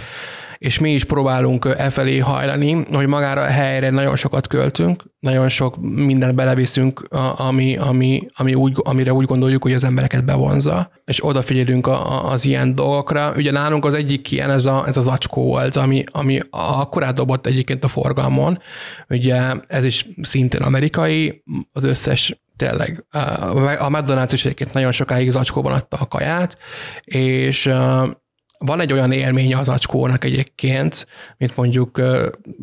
és mi is próbálunk e felé hajlani, hogy magára a helyre nagyon sokat költünk, nagyon sok mindent beleviszünk, ami, ami, ami úgy, amire úgy gondoljuk, hogy az embereket bevonza, és odafigyelünk a, az ilyen dolgokra. Ugye nálunk az egyik ilyen, ez, a, ez az acskó volt, ami, ami akkor dobott egyébként a forgalmon. Ugye ez is szintén amerikai, az összes tényleg. A McDonald's is egyébként nagyon sokáig zacskóban adta a kaját, és van egy olyan élménye az acskónak egyébként, mint mondjuk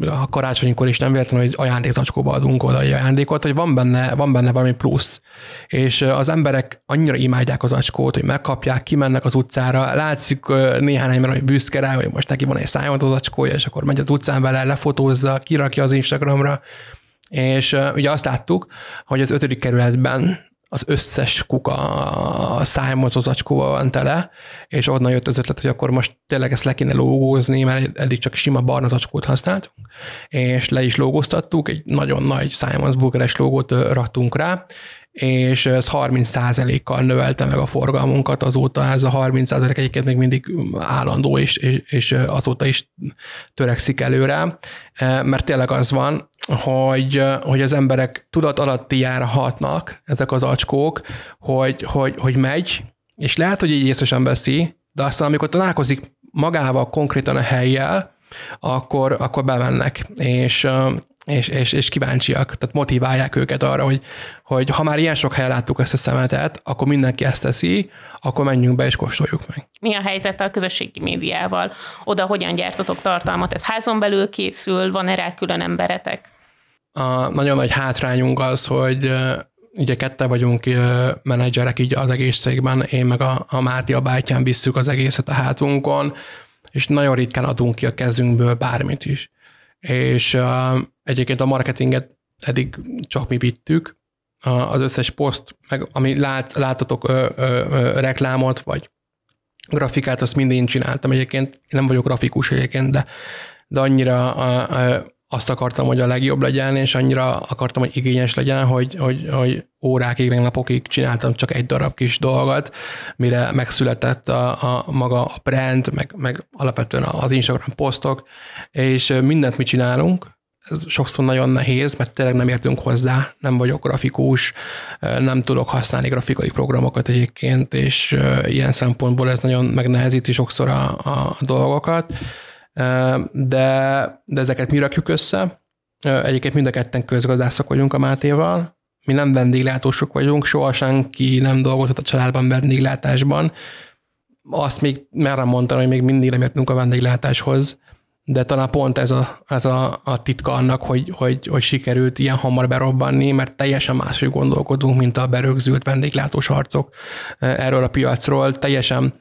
a karácsonykor is nem véletlenül, hogy ajándékzacskóba adunk oda egy ajándékot, hogy van benne, van benne valami plusz. És az emberek annyira imádják az acskót, hogy megkapják, kimennek az utcára, látszik néhány ember, hogy büszke rá, hogy most neki van egy szájont az acskója, és akkor megy az utcán vele, lefotózza, kirakja az Instagramra, és ugye azt láttuk, hogy az ötödik kerületben az összes kuka a szájmozó zacskóval van tele, és onnan jött az ötlet, hogy akkor most tényleg ezt le kéne logózni, mert eddig csak sima barna zacskót használtunk, és le is logóztattuk, egy nagyon nagy Simons Burgeres logót raktunk rá, és ez 30%-kal növelte meg a forgalmunkat, azóta ez a 30% egyébként még mindig állandó, és, és, és azóta is törekszik előre, mert tényleg az van, hogy, hogy az emberek tudat alatti járhatnak, ezek az acskók, hogy, hogy, hogy megy, és lehet, hogy így észre veszi, de aztán amikor találkozik magával konkrétan a helyjel, akkor, akkor bemennek, és, és, és, és kíváncsiak, tehát motiválják őket arra, hogy, hogy ha már ilyen sok helyen láttuk ezt a szemetet, akkor mindenki ezt teszi, akkor menjünk be és kóstoljuk meg. Mi a helyzet a közösségi médiával? Oda hogyan gyártotok tartalmat? Ez házon belül készül? Van-e rá külön emberetek? A nagyon nagy hátrányunk az, hogy ugye kette vagyunk menedzserek így az egész cégben, én meg a, a Máti a bátyám visszük az egészet a hátunkon, és nagyon ritkán adunk ki a kezünkből bármit is. És uh, egyébként a marketinget eddig csak mi vittük, az összes poszt, meg ami lát, látatok ö, ö, ö, reklámot, vagy grafikát, azt mind én csináltam egyébként. Nem vagyok grafikus egyébként, de, de annyira a, a, azt akartam, hogy a legjobb legyen, és annyira akartam, hogy igényes legyen, hogy, hogy, hogy órákig, meg napokig csináltam csak egy darab kis dolgot, mire megszületett a, a maga a brand, meg, meg alapvetően az Instagram posztok, és mindent mi csinálunk, ez sokszor nagyon nehéz, mert tényleg nem értünk hozzá, nem vagyok grafikus, nem tudok használni grafikai programokat egyébként, és ilyen szempontból ez nagyon megnehezíti sokszor a, a dolgokat de, de ezeket mi rakjuk össze. Egyébként mind a ketten közgazdászok vagyunk a Mátéval, mi nem vendéglátósok vagyunk, soha senki nem dolgozott a családban vendéglátásban. Azt még merre mondtam, hogy még mindig nem jöttünk a vendéglátáshoz, de talán pont ez a, ez a, a titka annak, hogy, hogy, hogy sikerült ilyen hamar berobbanni, mert teljesen máshogy gondolkodunk, mint a berögzült vendéglátós arcok erről a piacról, teljesen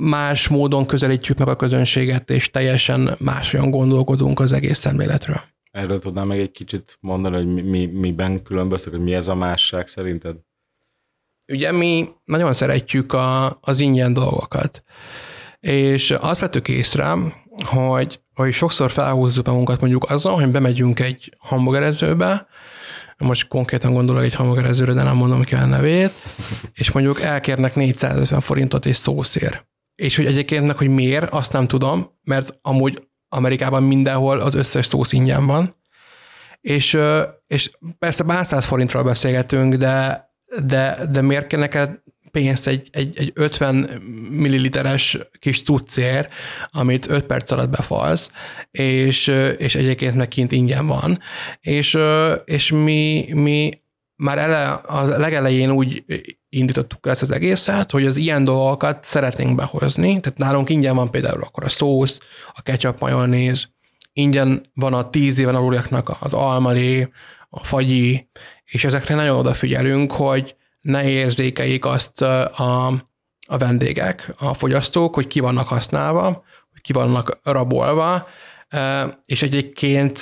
más módon közelítjük meg a közönséget, és teljesen máshogyan gondolkodunk az egész szemléletről. Erről tudnám meg egy kicsit mondani, hogy mi, miben különböztek, hogy mi ez a másság szerinted? Ugye mi nagyon szeretjük a, az ingyen dolgokat, és azt vettük észre, hogy, hogy sokszor felhúzzuk magunkat mondjuk azzal, hogy bemegyünk egy hamburgerezőbe, most konkrétan gondolok egy hamburgerezőre, de nem mondom ki a nevét, és mondjuk elkérnek 450 forintot és szószér. És hogy egyébként, hogy miért, azt nem tudom, mert amúgy Amerikában mindenhol az összes szósz ingyen van, és, és persze bár 100 forintról beszélgetünk, de, de, de miért kell neked pénzt egy, egy, egy 50 milliliteres kis cuccér, amit 5 perc alatt befalsz, és, és egyébként meg kint ingyen van. És, és mi, mi már ele, a legelején úgy indítottuk ezt az egészet, hogy az ilyen dolgokat szeretnénk behozni, tehát nálunk ingyen van például akkor a szósz, a ketchup majonéz, ingyen van a tíz éven aluliaknak az almalé, a fagyi, és ezekre nagyon odafigyelünk, hogy ne érzékeljék azt a, a vendégek, a fogyasztók, hogy ki vannak használva, hogy ki vannak rabolva, és egyébként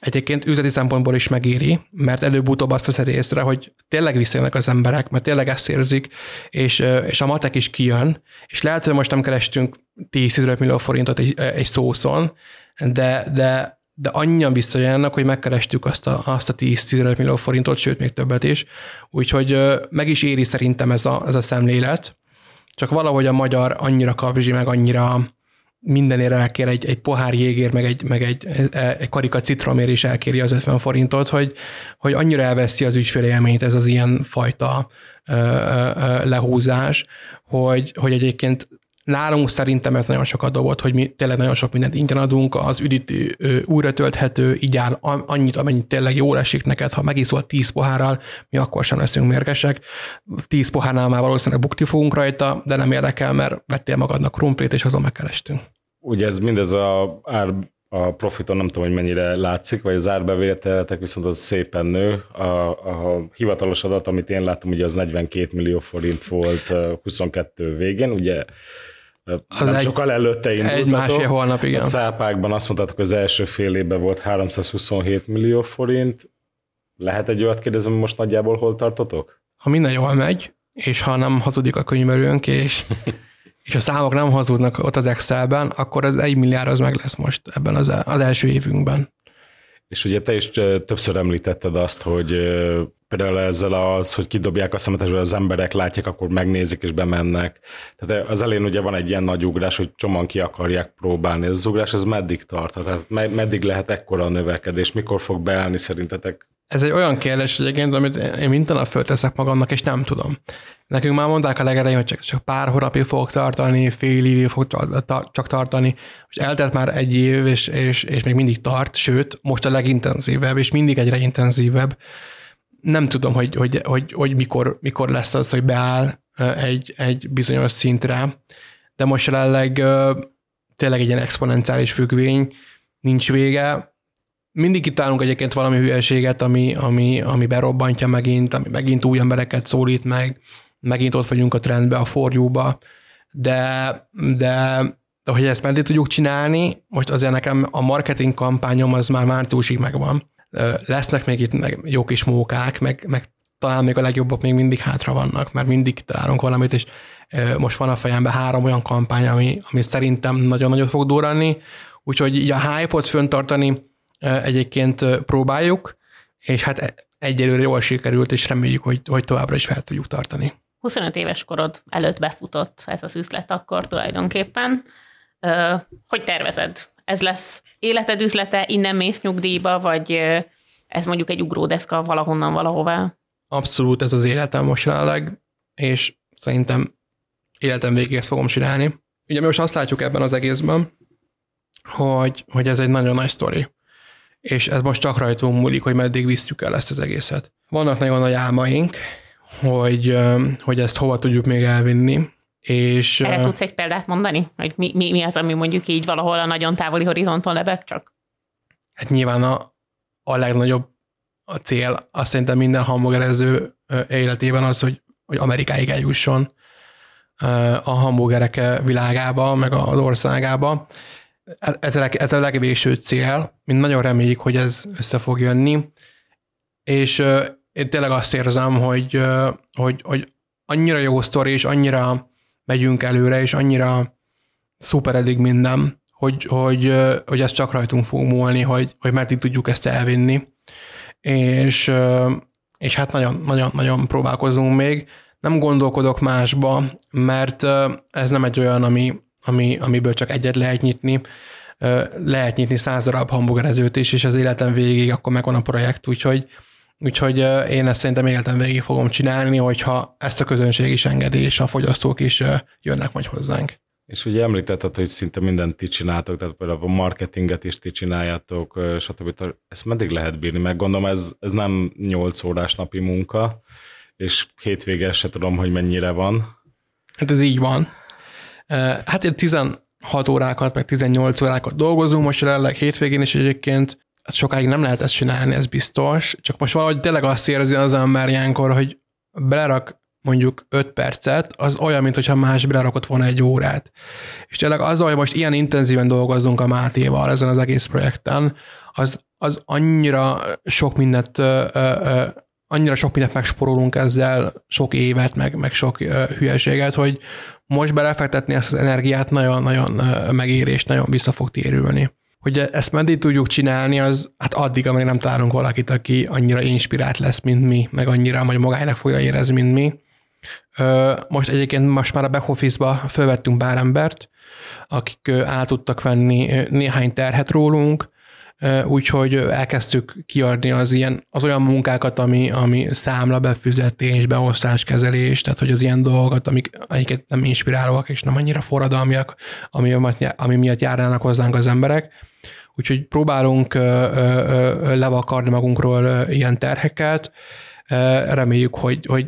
egyébként üzleti szempontból is megéri, mert előbb-utóbb azt veszed észre, hogy tényleg visszajönnek az emberek, mert tényleg ezt érzik, és, és a matek is kijön, és lehet, hogy most nem kerestünk 10-15 millió forintot egy, egy szószon, de, de de annyian visszajárnak, hogy megkerestük azt a, azt a 10-15 millió forintot, sőt, még többet is. Úgyhogy meg is éri szerintem ez a, ez a szemlélet. Csak valahogy a magyar annyira kapzsi, meg annyira mindenére elkér egy, egy pohár jégér, meg egy, meg egy, egy karika citromér is elkéri az 50 forintot, hogy, hogy annyira elveszi az ügyfélélményt ez az ilyen fajta ö, ö, lehúzás, hogy, hogy egyébként Nálunk szerintem ez nagyon sokat dobott, hogy mi tényleg nagyon sok mindent ingyen adunk, az üdítő újra tölthető, így áll annyit, amennyit tényleg jól esik neked, ha megiszol 10 pohárral, mi akkor sem leszünk mérgesek. 10 pohárnál már valószínűleg bukti fogunk rajta, de nem érdekel, mert vettél magadnak krumplit, és azon megkerestünk. Ugye ez mindez a ár a profiton nem tudom, hogy mennyire látszik, vagy az árbevételetek viszont az szépen nő. A, a hivatalos adat, amit én láttam, ugye az 42 millió forint volt 22 végén, ugye az nem egy, sokkal előtte indultatok. Egy másfél holnap, igen. A cápákban azt mondtátok, hogy az első fél évben volt 327 millió forint. Lehet egy olyat kérdezni, hogy most nagyjából hol tartotok? Ha minden jól megy, és ha nem hazudik a könyvelőnk, és, és a számok nem hazudnak ott az Excelben, akkor az egy milliárd az meg lesz most ebben az, az első évünkben. És ugye te is többször említetted azt, hogy például ezzel az, hogy kidobják a szemetesből az emberek, látják, akkor megnézik és bemennek. Tehát az elén ugye van egy ilyen nagy ugrás, hogy csoman ki akarják próbálni. Ez az ugrás, ez meddig tart? Tehát meddig lehet ekkora a növekedés? Mikor fog beállni szerintetek? Ez egy olyan kérdés egyébként, amit én minden nap fölteszek magamnak, és nem tudom. Nekünk már mondták a legelején, hogy csak, csak pár hónapig fog tartani, fél évig fog csak tartani, és eltelt már egy év, és, és, és még mindig tart, sőt, most a legintenzívebb, és mindig egyre intenzívebb. Nem tudom, hogy, hogy, hogy, hogy mikor, mikor lesz az, hogy beáll egy, egy bizonyos szintre, de most jelenleg tényleg egy ilyen exponenciális függvény, nincs vége. Mindig kitálunk egyébként valami hülyeséget, ami, ami, ami berobbantja megint, ami megint új embereket szólít meg, megint ott vagyunk a trendbe, a forjúba, de, de, de hogy ezt meddig tudjuk csinálni, most azért nekem a marketing kampányom az már márciusig megvan. Lesznek még itt meg jó kis mókák, meg, meg talán még a legjobbak még mindig hátra vannak, mert mindig találunk valamit, és most van a fejemben három olyan kampány, ami, ami szerintem nagyon nagyot fog durranni, úgyhogy így a hype-ot föntartani egyébként próbáljuk, és hát egyelőre jól sikerült, és reméljük, hogy, hogy továbbra is fel tudjuk tartani. 25 éves korod előtt befutott ez az üzlet akkor tulajdonképpen. Hogy tervezed? Ez lesz életed üzlete, innen mész nyugdíjba, vagy ez mondjuk egy ugródeszka valahonnan valahová? Abszolút ez az életem most jelenleg, és szerintem életem végig ezt fogom csinálni. Ugye mi most azt látjuk ebben az egészben, hogy, hogy ez egy nagyon nagy sztori, és ez most csak rajtunk múlik, hogy meddig visszük el ezt az egészet. Vannak nagyon nagy álmaink, hogy, hogy ezt hova tudjuk még elvinni. És, Erre tudsz egy példát mondani? Hogy mi, mi, mi az, ami mondjuk így valahol a nagyon távoli horizonton lebeg csak? Hát nyilván a, a legnagyobb a cél, azt szerintem minden hamburgerező életében az, hogy, hogy Amerikáig eljusson a hamburgerek világába, meg az országába. Ez a, ez a legvéső cél, mint nagyon reméljük, hogy ez össze fog jönni, és én tényleg azt érzem, hogy, hogy, hogy annyira jó sztori, és annyira megyünk előre, és annyira szuper eddig minden, hogy, hogy, hogy ez csak rajtunk fog múlni, hogy, hogy meddig tudjuk ezt elvinni. És, és hát nagyon, nagyon, nagyon próbálkozunk még. Nem gondolkodok másba, mert ez nem egy olyan, ami, ami, amiből csak egyet lehet nyitni. Lehet nyitni száz darab hamburgerezőt is, és az életem végig akkor megvan a projekt, úgyhogy Úgyhogy én ezt szerintem életem végig fogom csinálni, hogyha ezt a közönség is engedi, és a fogyasztók is jönnek majd hozzánk. És ugye említetted, hogy szinte mindent ti csináltok, tehát például a marketinget is ti csináljátok, stb. Ezt meddig lehet bírni? Meg gondolom, ez, ez nem 8 órás napi munka, és hétvége se tudom, hogy mennyire van. Hát ez így van. Hát én 16 órákat, meg 18 órákat dolgozunk most jelenleg hétvégén, és egyébként sokáig nem lehet ezt csinálni, ez biztos, csak most valahogy tényleg azt érzi az ember ilyenkor, hogy belerak mondjuk 5 percet, az olyan, mintha más belerakott volna egy órát. És tényleg azzal, hogy most ilyen intenzíven dolgozzunk a Mátéval ezen az egész projekten, az, az annyira sok mindent annyira sok mindent megsporolunk ezzel, sok évet, meg, meg sok hülyeséget, hogy most belefektetni ezt az energiát nagyon-nagyon megéri, és nagyon vissza fog térülni. Hogy ezt meddig tudjuk csinálni, az hát addig, amíg nem találunk valakit, aki annyira inspirált lesz, mint mi, meg annyira majd magának fogja érezni, mint mi. Most egyébként most már a back office-ba fölvettünk pár embert, akik el tudtak venni néhány terhet rólunk, úgyhogy elkezdtük kiadni az, ilyen, az olyan munkákat, ami, ami számla befizetés, beosztáskezelés, tehát hogy az ilyen dolgokat, amik, amiket nem inspirálóak és nem annyira forradalmiak, ami, ami miatt járnának hozzánk az emberek. Úgyhogy próbálunk levakarni magunkról ilyen terheket, Reméljük, hogy, hogy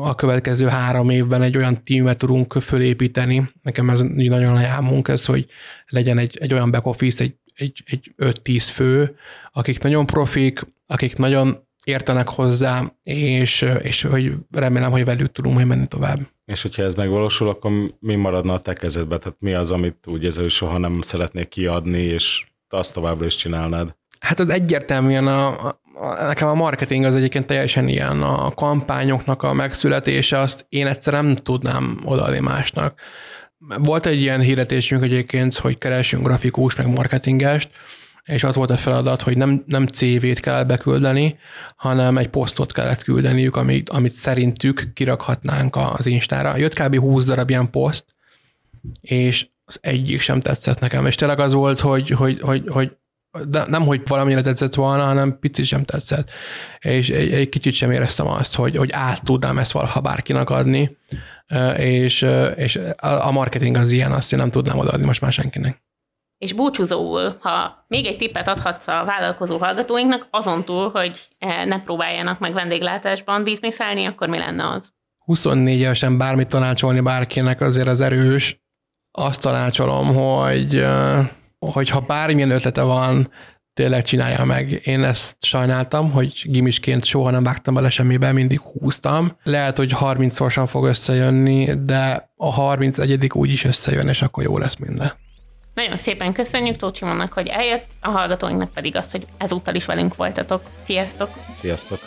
a következő három évben egy olyan tímet tudunk fölépíteni. Nekem ez nagyon ajánlunk ez, hogy legyen egy, egy olyan back office, egy, egy, egy 5-10 fő, akik nagyon profik, akik nagyon értenek hozzá, és, és hogy remélem, hogy velük tudunk majd menni tovább. És hogyha ez megvalósul, akkor mi maradna a te kezedbe? Tehát mi az, amit úgy érzed, hogy soha nem szeretnék kiadni, és te azt továbbra is csinálnád? Hát az egyértelműen a, a, nekem a marketing az egyébként teljesen ilyen, a kampányoknak a megszületése, azt én egyszer nem tudnám odaadni másnak. Volt egy ilyen hirdetésünk egyébként, hogy keresünk grafikus, meg marketingest, és az volt a feladat, hogy nem, nem CV-t kellett beküldeni, hanem egy posztot kellett küldeniük, amit, amit szerintük kirakhatnánk az Instára. Jött kb. 20 darab ilyen poszt, és az egyik sem tetszett nekem. És tényleg az volt, hogy, hogy, hogy, hogy de nem, hogy valamire tetszett volna, hanem pici sem tetszett. És egy, egy kicsit sem éreztem azt, hogy, hogy át tudnám ezt valaha bárkinak adni, és, és a marketing az ilyen, azt én nem tudnám odaadni most már senkinek. És búcsúzóul, ha még egy tippet adhatsz a vállalkozó hallgatóinknak, azon túl, hogy e, ne próbáljanak meg vendéglátásban bizniszelni, akkor mi lenne az? 24 évesen bármit tanácsolni bárkinek azért az erős. Azt tanácsolom, hogy hogyha bármilyen ötlete van, tényleg csinálja meg. Én ezt sajnáltam, hogy gimisként soha nem vágtam bele semmibe, mindig húztam. Lehet, hogy 30-szorosan fog összejönni, de a 31 úgy is összejön, és akkor jó lesz minden. Nagyon szépen köszönjük Tócsi Monnak, hogy eljött, a hallgatóinknak pedig azt, hogy ezúttal is velünk voltatok. Sziasztok! Sziasztok!